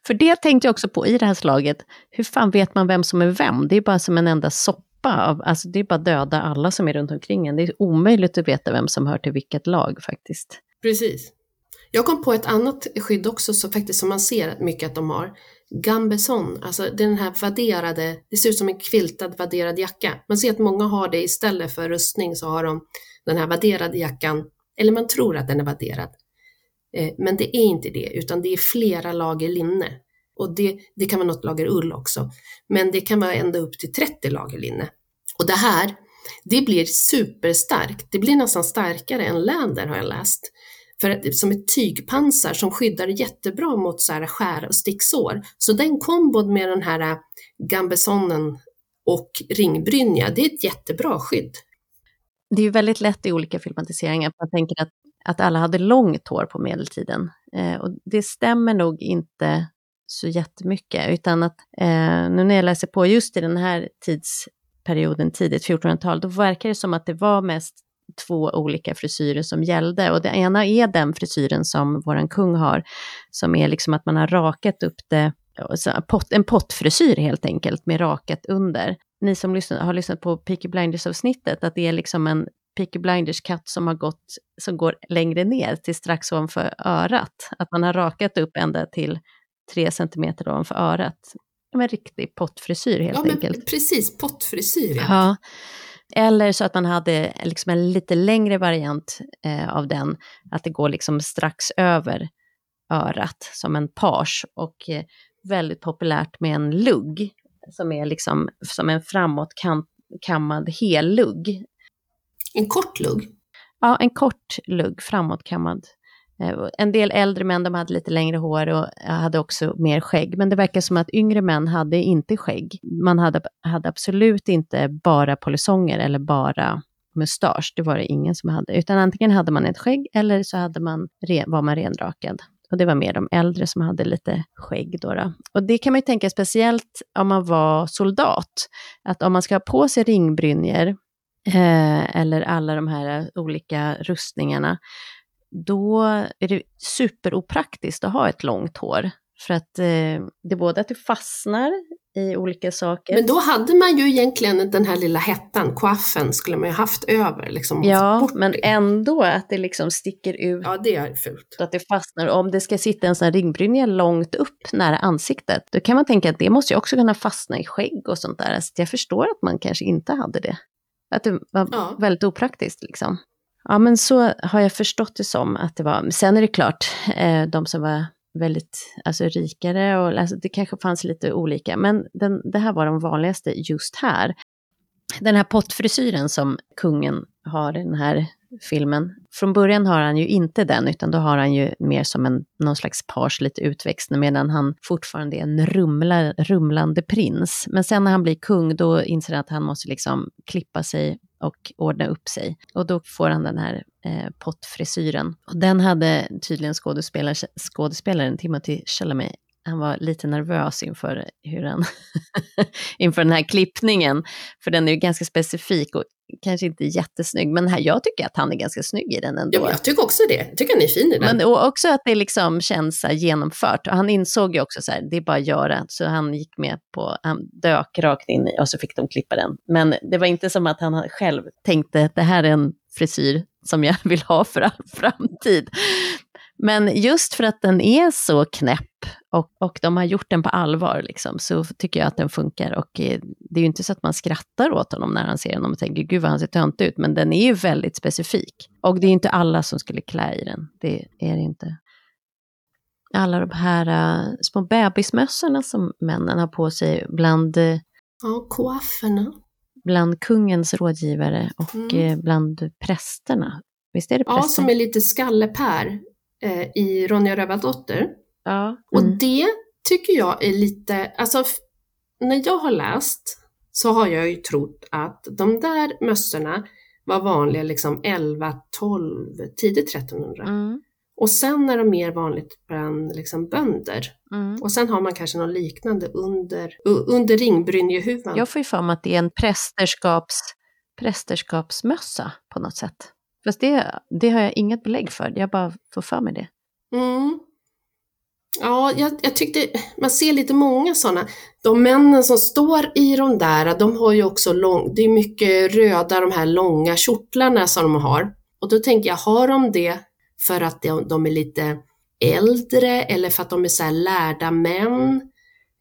för det tänkte jag också på i det här slaget. Hur fan vet man vem som är vem? Det är bara som en enda soppa av, alltså det är bara döda alla som är runt omkring en. Det är omöjligt att veta vem som hör till vilket lag faktiskt. Precis. Jag kom på ett annat skydd också så faktiskt som man ser mycket att de har. Gambeson, alltså den här vadderade, det ser ut som en kviltad vadderad jacka. Man ser att många har det istället för rustning så har de den här vadderade jackan, eller man tror att den är vadderad. Eh, men det är inte det, utan det är flera lager linne. Och det, det kan vara något lager ull också. Men det kan vara ända upp till 30 lager linne. Och det här, det blir superstarkt. Det blir nästan starkare än läder har jag läst för, som ett tygpansar som skyddar jättebra mot så här skär och sticksår. Så den kombon med den här äh, gambesonen och ringbrynja, det är ett jättebra skydd. Det är ju väldigt lätt i olika filmatiseringar, man tänker att, att alla hade långt hår på medeltiden. Eh, och det stämmer nog inte så jättemycket, utan att eh, nu när jag läser på just i den här tids perioden tidigt 1400-tal, då verkar det som att det var mest två olika frisyrer som gällde. Och det ena är den frisyren som våran kung har, som är liksom att man har rakat upp det, en pottfrisyr helt enkelt, med rakat under. Ni som lyssnar, har lyssnat på Peaky Blinders-avsnittet, att det är liksom en Peaky Blinders-katt som har gått, som går längre ner till strax ovanför örat. Att man har rakat upp ända till tre centimeter ovanför örat. En riktig pottfrisyr helt ja, enkelt. Precis, pottfrisyr. Ja. Eller så att man hade liksom en lite längre variant eh, av den, att det går liksom strax över örat som en page och eh, väldigt populärt med en lugg som är liksom som en framåtkammad hellugg. En kort lugg? Ja, en kort lugg, framåtkammad Eh, en del äldre män de hade lite längre hår och eh, hade också mer skägg, men det verkar som att yngre män hade inte skägg. Man hade, hade absolut inte bara polisonger eller bara mustasch, det var det ingen som hade, utan antingen hade man ett skägg eller så hade man, var man renrakad. Och det var mer de äldre som hade lite skägg. Då, då. Och det kan man ju tänka speciellt om man var soldat, att om man ska ha på sig ringbrynjor eh, eller alla de här olika rustningarna, då är det superopraktiskt att ha ett långt hår. För att eh, det är både att det fastnar i olika saker. Men då hade man ju egentligen den här lilla hettan, koaffen, skulle man ju haft över. Liksom, ja, men ändå att det liksom sticker ut. Ja, det är fult. Att det fastnar. Om det ska sitta en sån här ringbrynja långt upp nära ansiktet, då kan man tänka att det måste ju också kunna fastna i skägg och sånt där. Så jag förstår att man kanske inte hade det. Att det var ja. väldigt opraktiskt liksom. Ja, men så har jag förstått det som att det var. Sen är det klart, eh, de som var väldigt alltså, rikare och alltså, det kanske fanns lite olika, men den, det här var de vanligaste just här. Den här pottfrisyren som kungen har i den här filmen, från början har han ju inte den, utan då har han ju mer som en, någon slags pars lite utväxt, medan han fortfarande är en rumla, rumlande prins. Men sen när han blir kung, då inser han att han måste liksom klippa sig och ordna upp sig. Och då får han den här eh, pottfrisyren. Och den hade tydligen skådespelare, skådespelaren Timothy Chalamet han var lite nervös inför, hur han inför den här klippningen. För den är ju ganska specifik och kanske inte jättesnygg, men här, jag tycker att han är ganska snygg i den ändå. Ja, jag tycker också det. Jag tycker han är fin i den. Men och också att det liksom känns så genomfört. Och han insåg ju också så här, det är bara att göra. Så han gick med på, han dök rakt in i och så fick de klippa den. Men det var inte som att han själv tänkte, det här är en frisyr som jag vill ha för all framtid. Men just för att den är så knäpp och, och de har gjort den på allvar, liksom, så tycker jag att den funkar. Och eh, det är ju inte så att man skrattar åt honom när han ser den och tänker gud vad han ser tönt ut, men den är ju väldigt specifik. Och det är inte alla som skulle klä i den, det är det inte. Alla de här uh, små bebismössorna som männen har på sig bland... Uh, ja, coifferna. Bland kungens rådgivare och mm. uh, bland prästerna. Visst är det prästen? Ja, som är lite skallepär eh, i Ronja Rövardotter. Ja. Mm. Och det tycker jag är lite, alltså när jag har läst så har jag ju trott att de där mössorna var vanliga liksom 11, 12, tidigt 1300. Mm. Och sen är de mer vanligt bland liksom bönder. Mm. Och sen har man kanske något liknande under, under ringbrynjehuvan. Jag får ju för mig att det är en prästerskaps, prästerskapsmössa på något sätt. Fast det, det har jag inget belägg för, jag bara får för mig det. Mm. Ja, jag, jag, tyckte man ser lite många sådana. De männen som står i de där, de har ju också lång, det är mycket röda, de här långa kjortlarna som de har. Och då tänker jag, har de det för att de, de är lite äldre eller för att de är så lärda män?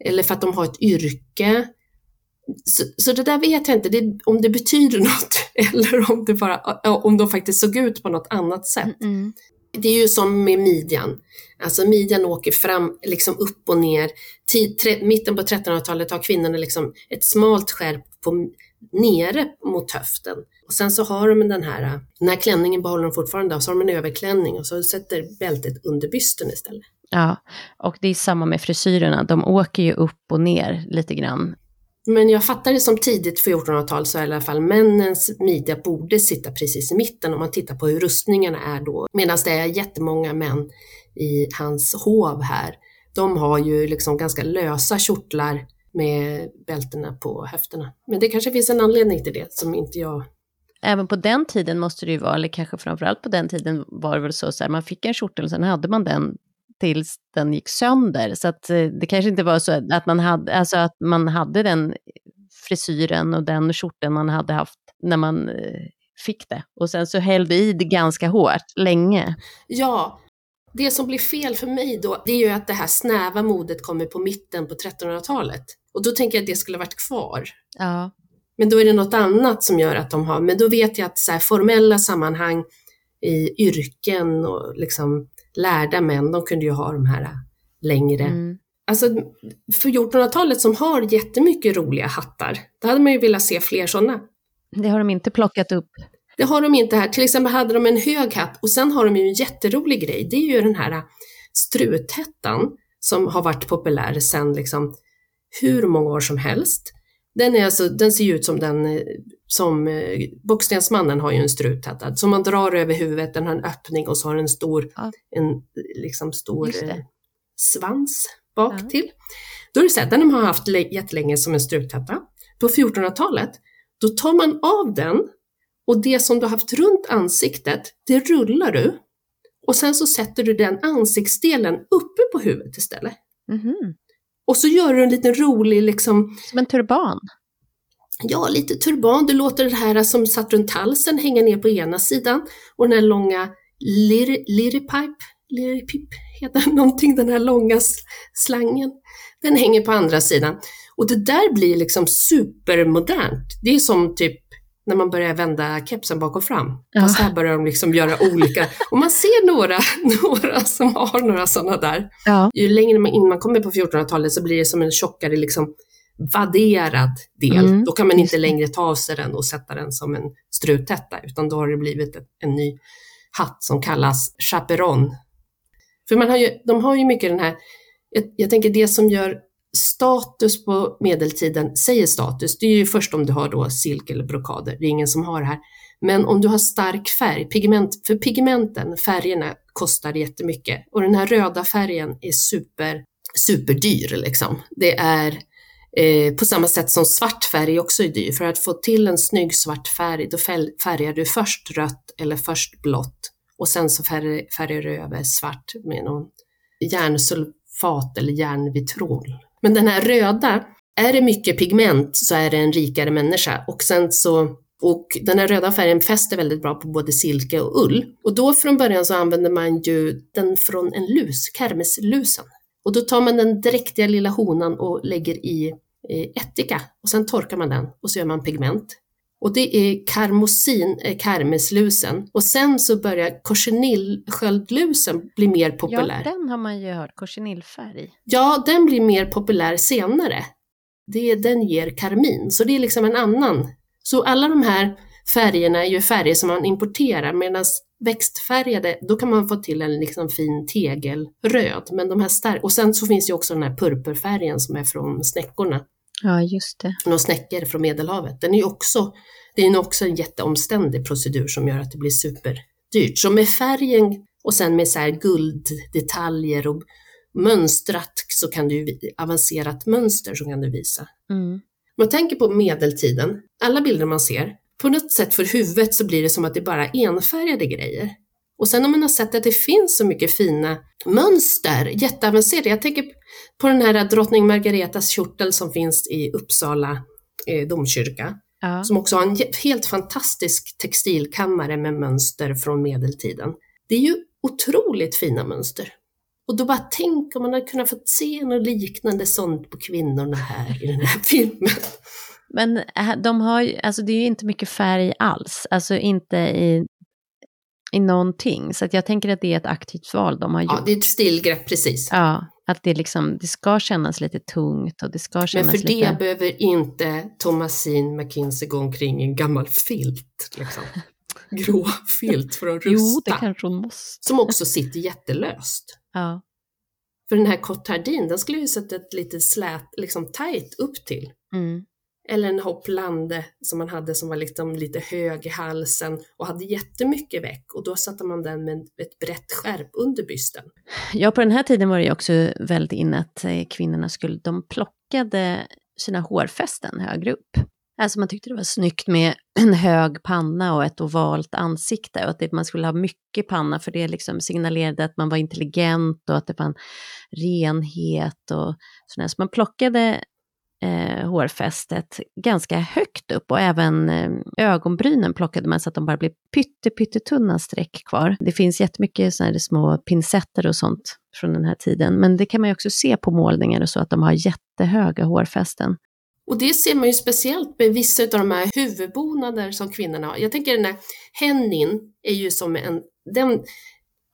Eller för att de har ett yrke? Så, så, det där vet jag inte det, om det betyder något eller om, det bara, om de faktiskt såg ut på något annat sätt. Mm. Det är ju som med midjan. Alltså midjan åker fram, liksom upp och ner. Tid, tre, mitten på 1300-talet har kvinnorna liksom ett smalt skärp på, nere mot höften. Och sen så har de den här, den här klänningen behåller de fortfarande, och så har de en överklänning och så sätter bältet under bysten istället. Ja, och det är samma med frisyrerna, de åker ju upp och ner lite grann. Men jag fattar det som tidigt 1400-tal så i alla fall männens midja borde sitta precis i mitten om man tittar på hur rustningarna är då. Medan det är jättemånga män i hans hov här. De har ju liksom ganska lösa kjortlar med bältena på höfterna. Men det kanske finns en anledning till det som inte jag Även på den tiden måste det ju vara, eller kanske framförallt på den tiden var det väl så, så här, man fick en kjortel och sen hade man den tills den gick sönder. Så att eh, det kanske inte var så att man hade, alltså att man hade den frisyren och den skjorten man hade haft när man eh, fick det. Och sen så hällde i det ganska hårt, länge. Ja, det som blir fel för mig då, det är ju att det här snäva modet kommer på mitten på 1300-talet. Och då tänker jag att det skulle varit kvar. Ja. Men då är det något annat som gör att de har, men då vet jag att så här, formella sammanhang i yrken och liksom lärda män, de kunde ju ha de här längre. Mm. Alltså för 1400-talet som har jättemycket roliga hattar, då hade man ju velat se fler sådana. Det har de inte plockat upp. Det har de inte här. Till exempel hade de en hög hatt och sen har de ju en jätterolig grej. Det är ju den här struthättan som har varit populär sedan liksom hur många år som helst. Den, är alltså, den ser ut som den som eh, Bockstensmannen har ju en struthatt som man drar över huvudet, den har en öppning och så har den en stor, ja. en liksom stor eh, svans bak ja. till. Då är det så här, den har man haft jättelänge som en struthatta. På 1400-talet, då tar man av den och det som du har haft runt ansiktet, det rullar du och sen så sätter du den ansiktsdelen uppe på huvudet istället. Mm -hmm. Och så gör du en liten rolig liksom... Som en turban? Ja, lite turban. Du låter det här som satt runt halsen hänga ner på ena sidan och den här långa liripipe, liripip heter någonting, den här långa slangen, den hänger på andra sidan. Och det där blir liksom supermodernt. Det är som typ när man börjar vända kepsen bak och fram. Ja. Fast här börjar de liksom göra olika. Och man ser några, några som har några sådana där. Ja. Ju längre man, in man kommer på 1400-talet så blir det som en tjockare liksom vadderad del. Mm. Då kan man inte längre ta av sig den och sätta den som en struttätta, utan då har det blivit en ny hatt som kallas chaperon. För man har ju, de har ju mycket den här, jag, jag tänker det som gör status på medeltiden, säger status, det är ju först om du har då silk eller brokader, det är ingen som har det här. Men om du har stark färg, pigment, för pigmenten, färgerna, kostar jättemycket. Och den här röda färgen är super, superdyr liksom. Det är eh, på samma sätt som svart färg också är dyr. För att få till en snygg svart färg, då färgar du först rött eller först blått och sen så färgar, färgar du över svart med någon järnsulfat eller järnvitrol. Men den här röda, är det mycket pigment så är det en rikare människa och sen så och den här röda färgen fäster väldigt bra på både silke och ull. Och då från början så använder man ju den från en lus, kermeslusen. Och då tar man den dräktiga lilla honan och lägger i ättika och sen torkar man den och så gör man pigment. Och det är karmosin, eh, kermeslusen. Och sen så börjar korsenillsköldlusen bli mer populär. Ja, den har man ju hört, korsenillfärg. Ja, den blir mer populär senare. Det, den ger karmin, så det är liksom en annan. Så alla de här färgerna är ju färger som man importerar, medan växtfärgade, då kan man få till en liksom fin tegelröd. Men de här stark och sen så finns ju också den här purpurfärgen som är från snäckorna. Ja, just det. Några snäckor från Medelhavet. Den är också, det är också en jätteomständig procedur som gör att det blir superdyrt. Så med färgen och sen med så här gulddetaljer och mönstrat så kan du, avancerat mönster så kan du visa. Mm. Om man tänker på medeltiden, alla bilder man ser, på något sätt för huvudet så blir det som att det är bara enfärgade grejer. Och sen om man har sett att det finns så mycket fina mönster, jätteavancerade. Jag tänker på den här drottning Margaretas kjortel som finns i Uppsala eh, domkyrka. Ja. Som också har en helt fantastisk textilkammare med mönster från medeltiden. Det är ju otroligt fina mönster. Och då bara tänk om man hade kunnat få se något liknande sånt på kvinnorna här i den här filmen. Men äh, de har ju, alltså det är ju inte mycket färg alls, alltså inte i i någonting. Så att jag tänker att det är ett aktivt val de har gjort. Ja, det är ett stilgrepp, precis. Ja, att det, liksom, det ska kännas lite tungt och det ska kännas Men för lite... det behöver inte Thomasin McKinsey gå omkring i en gammal filt. Liksom. Grå filt för att rusta. Jo, det kanske hon måste. Som också sitter jättelöst. Ja. För den här Cotardin, den skulle ju sätta ett lite slät, liksom tight upp till. Mm. Eller en hopplande som man hade som var liksom lite hög i halsen och hade jättemycket väck och då satte man den med ett brett skärp under bysten. Ja, på den här tiden var det ju också väldigt inne att eh, kvinnorna skulle, de plockade sina hårfästen högre upp. Alltså man tyckte det var snyggt med en hög panna och ett ovalt ansikte och att man skulle ha mycket panna för det liksom signalerade att man var intelligent och att det fanns renhet och sådär. Så man plockade eh, hårfästet ganska högt upp och även eh, ögonbrynen plockade man så att de bara blev pytte, pyttetunna streck kvar. Det finns jättemycket sådana här små pincetter och sånt från den här tiden, men det kan man ju också se på målningar och så att de har jättehöga hårfästen. Och det ser man ju speciellt med vissa av de här huvudbonader som kvinnorna har. Jag tänker den här hennin är ju som en, den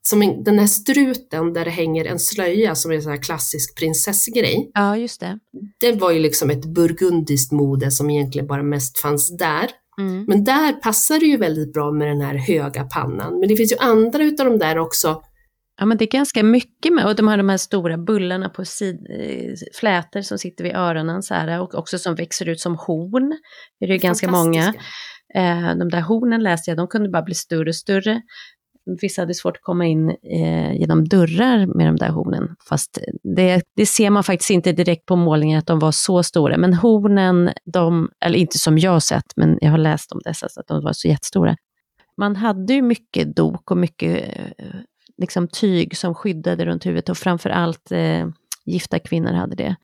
som en, den här struten där det hänger en slöja som är en sån här klassisk prinsessgrej. Ja, just det. Det var ju liksom ett burgundiskt mode som egentligen bara mest fanns där. Mm. Men där passar det ju väldigt bra med den här höga pannan. Men det finns ju andra utav de där också. Ja, men det är ganska mycket med, och de har de här stora bullarna på sid, eh, flätor som sitter vid öronen så här, och också som växer ut som horn. Det är ju ganska många. Eh, de där hornen läste jag, de kunde bara bli större och större vissa hade svårt att komma in eh, genom dörrar med de där hornen. Fast det, det, ser man faktiskt inte direkt på målningen att de var så stora. Men hornen, de, eller inte som jag har sett, men jag har läst om dessa, så att de var så jättestora. Man hade ju mycket dok och mycket eh, liksom, tyg som skyddade runt huvudet och framför allt eh, gifta kvinnor hade det.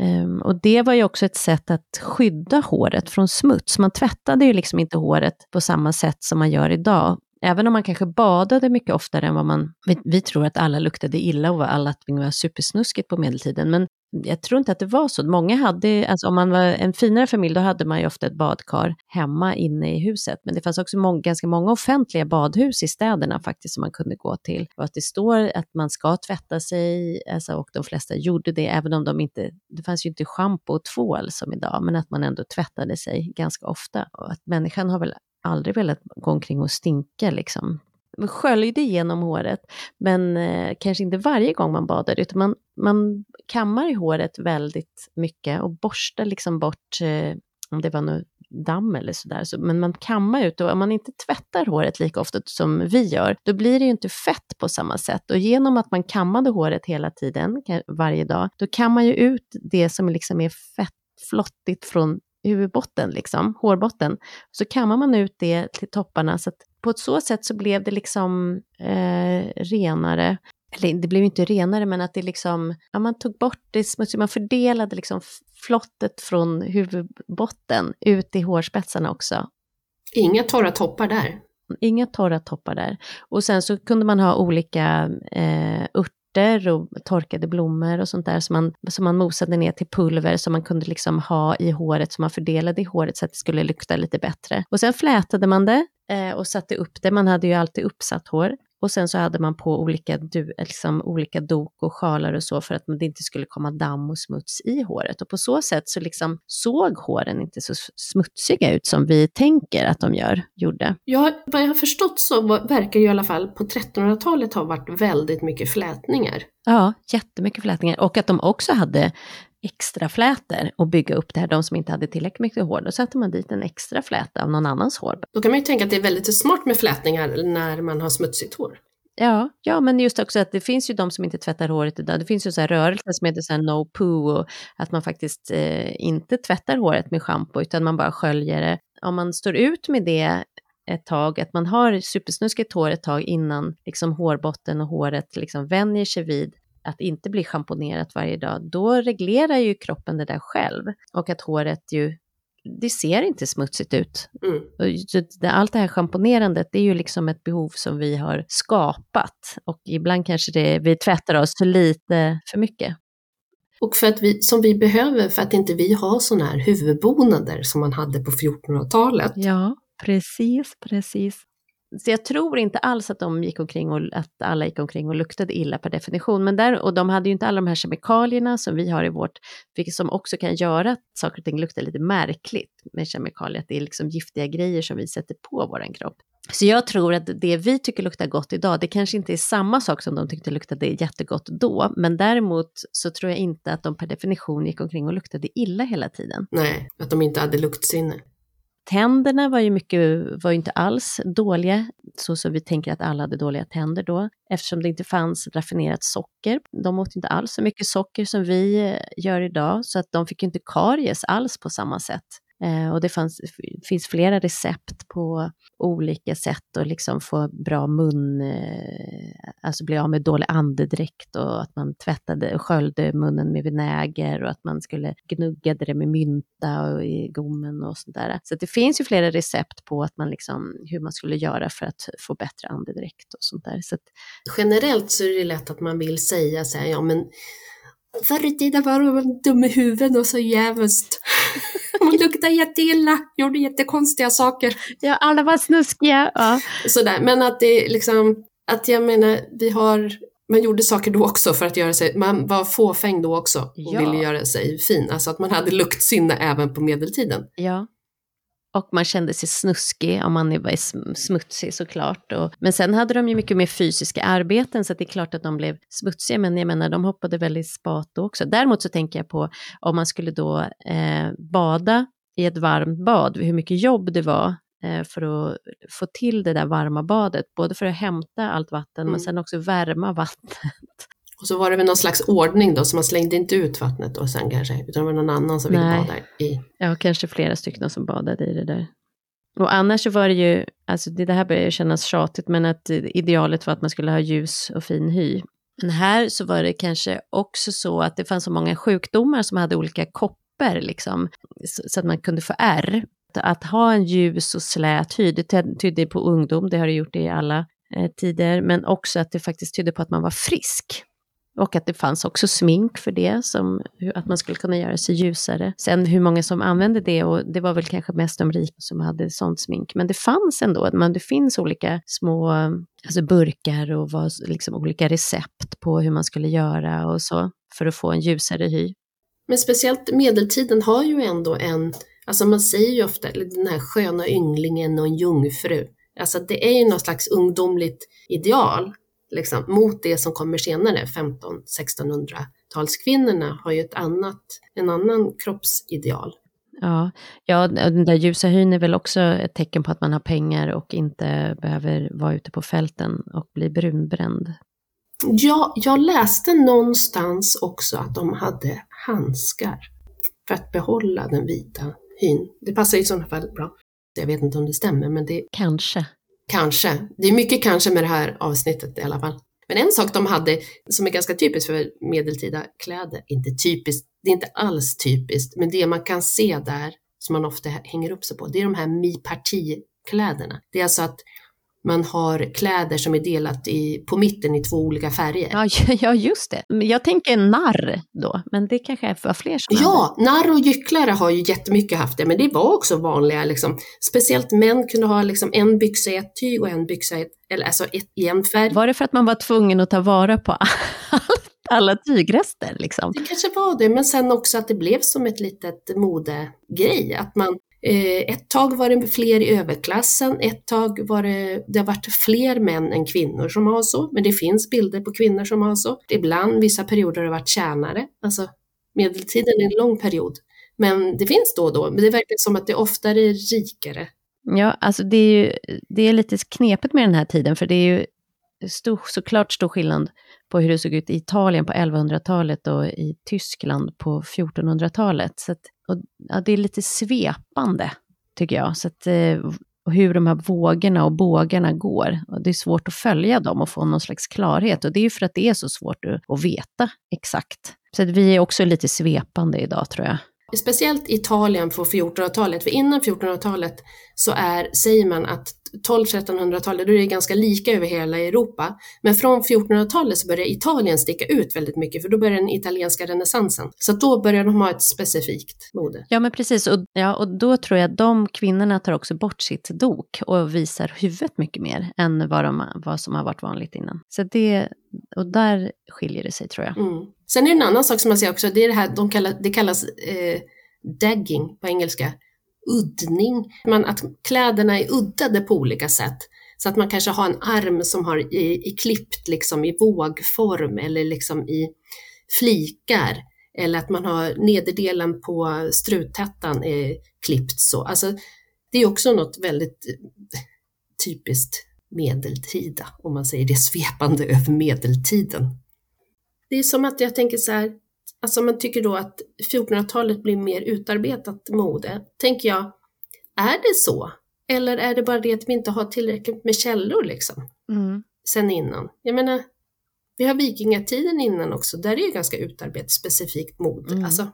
Um, och det var ju också ett sätt att skydda håret från smuts. Man tvättade ju liksom inte håret på samma sätt som man gör idag. Även om man kanske badade mycket oftare än vad man... Vi, vi tror att alla luktade illa och alla allting var supersnuskigt på medeltiden, men jag tror inte att det var så. Många hade, alltså om man var en finare familj, då hade man ju ofta ett badkar hemma inne i huset. Men det fanns också många, ganska många offentliga badhus i städerna faktiskt som man kunde gå till. Och att det står att man ska tvätta sig, alltså, och de flesta gjorde det, även om de inte, det fanns ju inte schampo och tvål som idag, men att man ändå tvättade sig ganska ofta. Och att människan har väl aldrig velat gå omkring och stinka liksom. Man sköljde igenom håret, men eh, kanske inte varje gång man badade, utan man, man kammar i håret väldigt mycket och borstar liksom bort, eh, om det var något damm eller sådär, så, men man kammar ut och om man inte tvättar håret lika ofta som vi gör, då blir det ju inte fett på samma sätt. Och genom att man kammade håret hela tiden, varje dag, då kammar ju ut det som liksom är fett, flottigt från huvudbotten, liksom, hårbotten, så kammar man ut det till topparna. Så att på ett så sätt så blev det liksom eh, renare. Eller det blev inte renare, men att det liksom, ja, man tog bort det smutsiga, man fördelade liksom flottet från huvudbotten ut i hårspetsarna också. Inga torra toppar där. Inga torra toppar där. Och sen så kunde man ha olika eh, örter örter och torkade blommor och sånt där som man, som man mosade ner till pulver som man kunde liksom ha i håret, som man fördelade i håret så att det skulle lukta lite bättre. Och sen flätade man det eh, och satte upp det. Man hade ju alltid uppsatt hår. Och sen så hade man på olika, du, liksom, olika dok och sjalar och så för att det inte skulle komma damm och smuts i håret. Och på så sätt så liksom såg håren inte så smutsiga ut som vi tänker att de gör, gjorde. Ja, vad jag har förstått så verkar ju i alla fall på 1300-talet ha varit väldigt mycket flätningar. Ja, jättemycket flätningar. Och att de också hade extra flätor och bygga upp det här. De som inte hade tillräckligt mycket hår, då satte man dit en extra fläta av någon annans hår. Då kan man ju tänka att det är väldigt smart med flätningar när man har smutsigt hår. Ja, ja, men just också att det finns ju de som inte tvättar håret idag. Det finns ju så här rörelser som heter så här no poo och att man faktiskt eh, inte tvättar håret med schampo utan man bara sköljer det. Om man står ut med det ett tag, att man har supersnuskigt hår ett tag innan liksom hårbotten och håret liksom vänjer sig vid att inte bli schamponerat varje dag, då reglerar ju kroppen det där själv. Och att håret ju, det ser inte smutsigt ut. Mm. Allt det här schamponerandet, det är ju liksom ett behov som vi har skapat. Och ibland kanske det, vi tvättar oss lite för mycket. Och för att vi, som vi behöver för att inte vi har sådana här huvudbonader som man hade på 1400-talet. Ja, precis, precis. Så jag tror inte alls att de gick omkring och att alla gick omkring och luktade illa per definition. Men där, och de hade ju inte alla de här kemikalierna som vi har i vårt, vilket som också kan göra att saker och ting luktar lite märkligt med kemikalier, att det är liksom giftiga grejer som vi sätter på vår kropp. Så jag tror att det vi tycker luktar gott idag, det kanske inte är samma sak som de tyckte luktade jättegott då, men däremot så tror jag inte att de per definition gick omkring och luktade illa hela tiden. Nej, att de inte hade luktsinne. Tänderna var ju mycket, var ju inte alls dåliga, så som vi tänker att alla hade dåliga tänder då, eftersom det inte fanns raffinerat socker. De åt inte alls så mycket socker som vi eh, gör idag, så att de fick inte karies alls på samma sätt. Eh, och det fanns, finns flera recept på olika sätt att liksom få bra mun, eh, alltså bli av med dålig andedräkt och att man tvättade och sköljde munnen med vinäger och att man skulle gnugga det med mynta och i gommen och sådär. Så det finns ju flera recept på att man liksom, hur man skulle göra för att få bättre andedräkt och sånt där. Så att... Generellt så är det lätt att man vill säga så här, ja men förr i tiden var de dum i huvudet och så jävligt. Hon luktade jätteilla, gjorde jättekonstiga saker. Ja, alla var snuskiga. Ja. Sådär, men att det liksom, att jag menar, vi har, man gjorde saker då också för att göra sig, man var fåfäng då också och ja. ville göra sig fin. Alltså att man hade luktsinne även på medeltiden. Ja. Och man kände sig snuskig om man var smutsig såklart. Och, men sen hade de ju mycket mer fysiska arbeten så det är klart att de blev smutsiga. Men jag menar, de hoppade väldigt spat då också. Däremot så tänker jag på om man skulle då eh, bada i ett varmt bad, hur mycket jobb det var eh, för att få till det där varma badet. Både för att hämta allt vatten mm. men sen också värma vattnet. Och så var det väl någon slags ordning då, så man slängde inte ut vattnet då sen kanske, utan det var någon annan som ville bada i. Ja, kanske flera stycken som badade i det där. Och annars så var det ju, alltså det, det här börjar kännas tjatigt, men att idealet var att man skulle ha ljus och fin hy. Men här så var det kanske också så att det fanns så många sjukdomar som hade olika koppor, liksom, så att man kunde få ärr. Att ha en ljus och slät hy, det tydde på ungdom, det har det gjort i alla eh, tider, men också att det faktiskt tydde på att man var frisk. Och att det fanns också smink för det, som att man skulle kunna göra sig ljusare. Sen hur många som använde det, och det var väl kanske mest de rika som hade sånt smink, men det fanns ändå, men det finns olika små alltså burkar och var, liksom olika recept på hur man skulle göra och så, för att få en ljusare hy. Men speciellt medeltiden har ju ändå en, alltså man säger ju ofta den här sköna ynglingen och en jungfru. Alltså det är ju något slags ungdomligt ideal liksom, mot det som kommer senare, 1500-1600-talskvinnorna har ju ett annat, en annan kroppsideal. Ja, ja, den där ljusa hyn är väl också ett tecken på att man har pengar och inte behöver vara ute på fälten och bli brunbränd. Ja, jag läste någonstans också att de hade handskar för att behålla den vita hyn. Det passar i sådana fall bra. Jag vet inte om det stämmer, men det... Kanske. Kanske. Det är mycket kanske med det här avsnittet i alla fall. Men en sak de hade som är ganska typiskt för medeltida kläder, inte typiskt, det är inte alls typiskt, men det man kan se där som man ofta hänger upp sig på, det är de här mi-parti-kläderna. Det är alltså att man har kläder som är delat i, på mitten i två olika färger. Ja, ja, just det. Jag tänker narr då, men det kanske är för fler som Ja, narr och gycklare har ju jättemycket haft det, men det var också vanliga, liksom, speciellt män kunde ha liksom en byxa i ett tyg och en byxa i, ett, eller alltså ett, i en färg. Var det för att man var tvungen att ta vara på alla tygrester? Liksom? Det kanske var det, men sen också att det blev som ett litet modegrej, att man Eh, ett tag var det fler i överklassen, ett tag var det, det har varit fler män än kvinnor som har så, men det finns bilder på kvinnor som har så. Ibland, vissa perioder har det varit tjänare, alltså medeltiden är en lång period. Men det finns då och då, men det verkar som att det oftare är rikare. Ja, alltså det är ju det är lite knepigt med den här tiden, för det är ju stor, såklart stor skillnad på hur det såg ut i Italien på 1100-talet och i Tyskland på 1400-talet. Så att, och, ja, det är lite svepande, tycker jag. Så att, och hur de här vågorna och bågarna går. Och det är svårt att följa dem och få någon slags klarhet. Och det är ju för att det är så svårt att, att veta exakt. Så att vi är också lite svepande idag, tror jag. Speciellt Italien på 1400-talet, för innan 1400-talet så är, säger man att 1200-1300-talet, då är det ganska lika över hela Europa. Men från 1400-talet så börjar Italien sticka ut väldigt mycket, för då börjar den italienska renässansen. Så då börjar de ha ett specifikt mode. Ja, men precis. Och, ja, och då tror jag att de kvinnorna tar också bort sitt dok och visar huvudet mycket mer än vad, de, vad som har varit vanligt innan. Så det, och där skiljer det sig tror jag. Mm. Sen är det en annan sak som man ser också, det är det här, de kallar, det kallas eh, dagging på engelska uddning, man, att kläderna är uddade på olika sätt. Så att man kanske har en arm som har i, i klippt liksom i vågform eller liksom i flikar. Eller att man har nederdelen på struttättan är klippt så. Alltså, det är också något väldigt typiskt medeltida, om man säger det svepande över medeltiden. Det är som att jag tänker så här, alltså man tycker då att 1400-talet blir mer utarbetat mode, tänker jag, är det så? Eller är det bara det att vi inte har tillräckligt med källor liksom, mm. sen innan? Jag menar, vi har vikingatiden innan också, där är det ganska utarbetat specifikt mode. Mm. Alltså,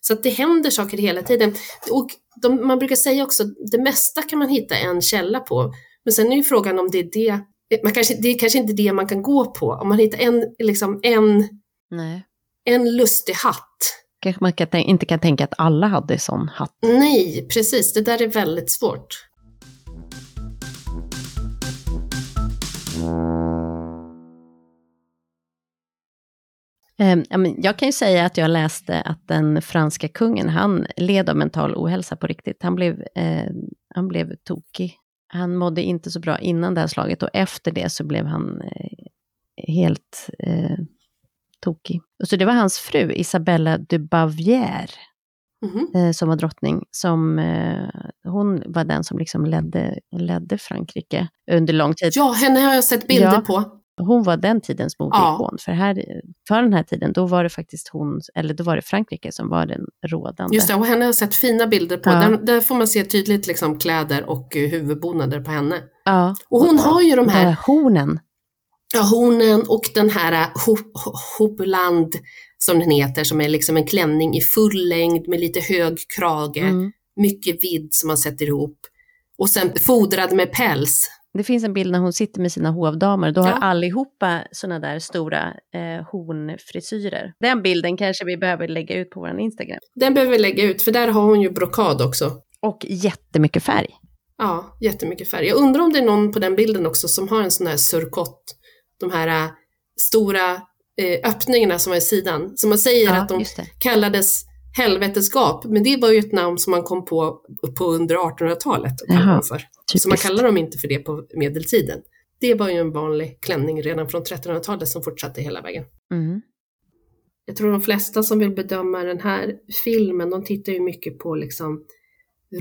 så att det händer saker hela tiden. Och de, man brukar säga också, det mesta kan man hitta en källa på, men sen är ju frågan om det är det, man kanske, det är kanske inte det man kan gå på. Om man hittar en, liksom en Nej en lustig hatt. Kanske man kan inte kan tänka att alla hade sån hatt. Nej, precis. Det där är väldigt svårt. Ehm, jag kan ju säga att jag läste att den franska kungen, han led av mental ohälsa på riktigt. Han blev, eh, han blev tokig. Han mådde inte så bra innan det här slaget och efter det så blev han eh, helt eh, tokig. Och så det var hans fru, Isabella de Bavière, mm -hmm. som var drottning, som eh, hon var den som liksom ledde, ledde Frankrike under lång tid. Ja, henne har jag sett bilder ja, på. Hon var den tidens modeikon. Ja. För, här, för den här tiden, då var det faktiskt hon, eller då var det Frankrike som var den rådande. Just det, och henne har jag sett fina bilder på. Ja. Där, där, får man se tydligt liksom kläder och huvudbonader på henne. Ja. Och hon har ju de här... Hornen. Ja, hornen och den här Hopeland som den heter, som är liksom en klänning i full längd med lite hög krage, mm. mycket vidd som man sätter ihop. Och sen fodrad med päls. Det finns en bild när hon sitter med sina hovdamer. Då har ja. allihopa sådana där stora eh, hornfrisyrer. Den bilden kanske vi behöver lägga ut på vår Instagram. Den behöver vi lägga ut, för där har hon ju brokad också. Och jättemycket färg. Ja, jättemycket färg. Jag undrar om det är någon på den bilden också som har en sån här surkott. De här äh, stora äh, öppningarna som var i sidan. Som man säger ja, att de kallades helvetesgap, men det var ju ett namn som man kom på, på under 1800-talet. Så man kallar dem inte för det på medeltiden. Det var ju en vanlig klänning redan från 1300-talet som fortsatte hela vägen. Mm. Jag tror de flesta som vill bedöma den här filmen, de tittar ju mycket på liksom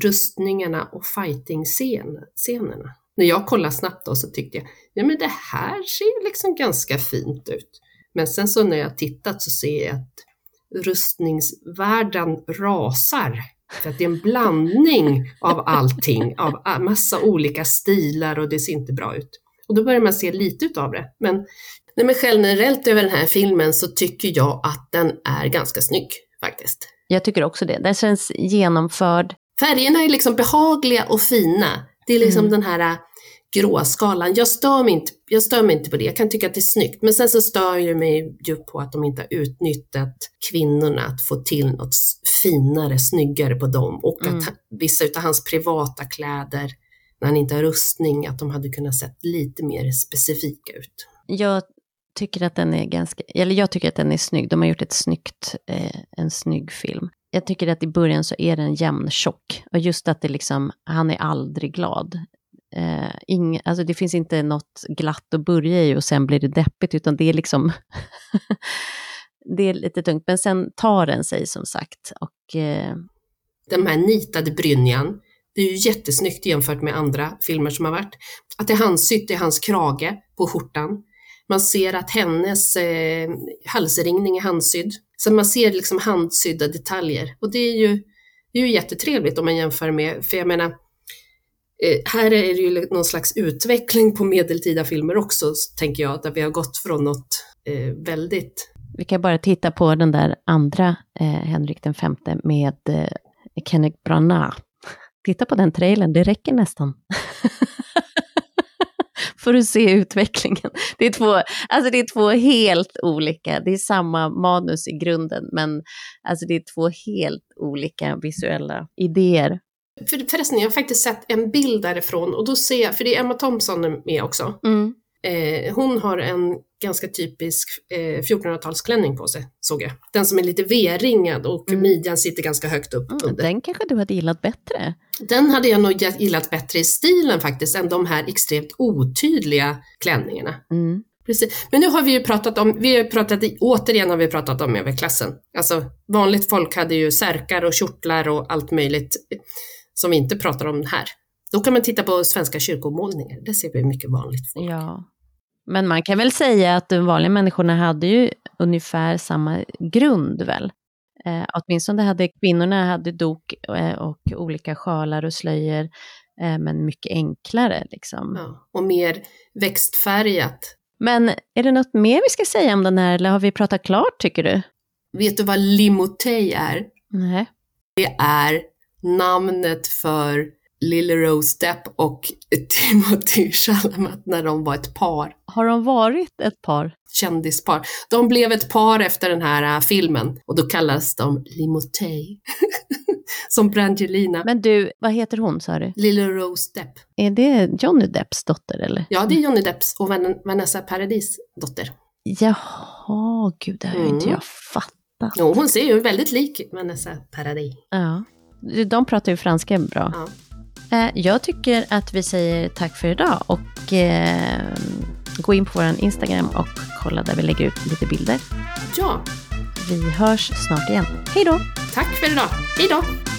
rustningarna och fighting-scenerna. När jag kollade snabbt då så tyckte jag, ja men det här ser ju liksom ganska fint ut. Men sen så när jag tittat så ser jag att rustningsvärlden rasar. För att det är en blandning av allting, av massa olika stilar och det ser inte bra ut. Och då börjar man se lite utav det. Men, nej men generellt över den här filmen så tycker jag att den är ganska snygg faktiskt. Jag tycker också det. Den känns genomförd. Färgerna är liksom behagliga och fina. Det är liksom mm. den här gråskalan. Jag stör, mig inte, jag stör mig inte på det, jag kan tycka att det är snyggt. Men sen så stör jag mig ju på att de inte har utnyttjat kvinnorna att få till något finare, snyggare på dem. Och mm. att vissa av hans privata kläder, när han inte har rustning, att de hade kunnat sett lite mer specifika ut. Jag tycker att den är ganska, eller jag tycker att den är snygg. De har gjort ett snyggt, eh, en snygg film jag tycker att i början så är den jämntjock. Och just att det liksom, han är aldrig glad. Eh, ing, alltså det finns inte något glatt att börja i och sen blir det deppigt, utan det är liksom... det är lite tungt, men sen tar den sig som sagt. Och, eh... Den här nitade brynjan, det är ju jättesnyggt jämfört med andra filmer som har varit. Att det är handsytt i hans krage på skjortan. Man ser att hennes eh, halsringning är handsydd. Så man ser liksom handsydda detaljer och det är ju, det är ju jättetrevligt om man jämför med, för jag menar, Eh, här är det ju någon slags utveckling på medeltida filmer också, tänker jag, där vi har gått från något eh, väldigt... Vi kan bara titta på den där andra eh, Henrik den femte med eh, Kenneth Branagh. Titta på den trailern, det räcker nästan. för att se utvecklingen. Det är, två, alltså det är två helt olika, det är samma manus i grunden, men alltså det är två helt olika visuella idéer. För, förresten, jag har faktiskt sett en bild därifrån och då ser jag, för det är Emma Thompson med också. Mm. Eh, hon har en ganska typisk eh, 1400-talsklänning på sig, såg jag. Den som är lite V-ringad och mm. midjan sitter ganska högt upp. Mm, den kanske du hade gillat bättre? Den hade jag nog gillat bättre i stilen faktiskt, än de här extremt otydliga klänningarna. Mm. Precis. Men nu har vi ju pratat om, vi har pratat, återigen har vi pratat om överklassen. Alltså vanligt folk hade ju särkar och kjortlar och allt möjligt som vi inte pratar om här. Då kan man titta på svenska kyrkomålningar, det ser vi mycket vanligt folk. Ja. Men man kan väl säga att de vanliga människorna hade ju ungefär samma grund väl? Eh, åtminstone hade kvinnorna hade dok eh, och olika sjalar och slöjor, eh, men mycket enklare liksom. Ja, och mer växtfärgat. Men är det något mer vi ska säga om den här, eller har vi pratat klart tycker du? Vet du vad limotej är? Nej. Det är namnet för Lily Rose Depp och Timothy Chalamet när de var ett par. Har de varit ett par? Kändispar. De blev ett par efter den här uh, filmen och då kallas de Limotej. Som Brangelina. Men du, vad heter hon sa du? Lily Rose Depp. Är det Johnny Depps dotter eller? Ja, det är Johnny Depps och Vanessa Paradis dotter. Jaha, gud, det har mm. inte jag fattat. Jo, hon ser ju väldigt lik Vanessa Paradis. Ja, de pratar ju franska bra. Ja. Eh, jag tycker att vi säger tack för idag och eh, gå in på vår Instagram och kolla där vi lägger ut lite bilder. Ja. Vi hörs snart igen. Hej då! Tack för idag. Hej då!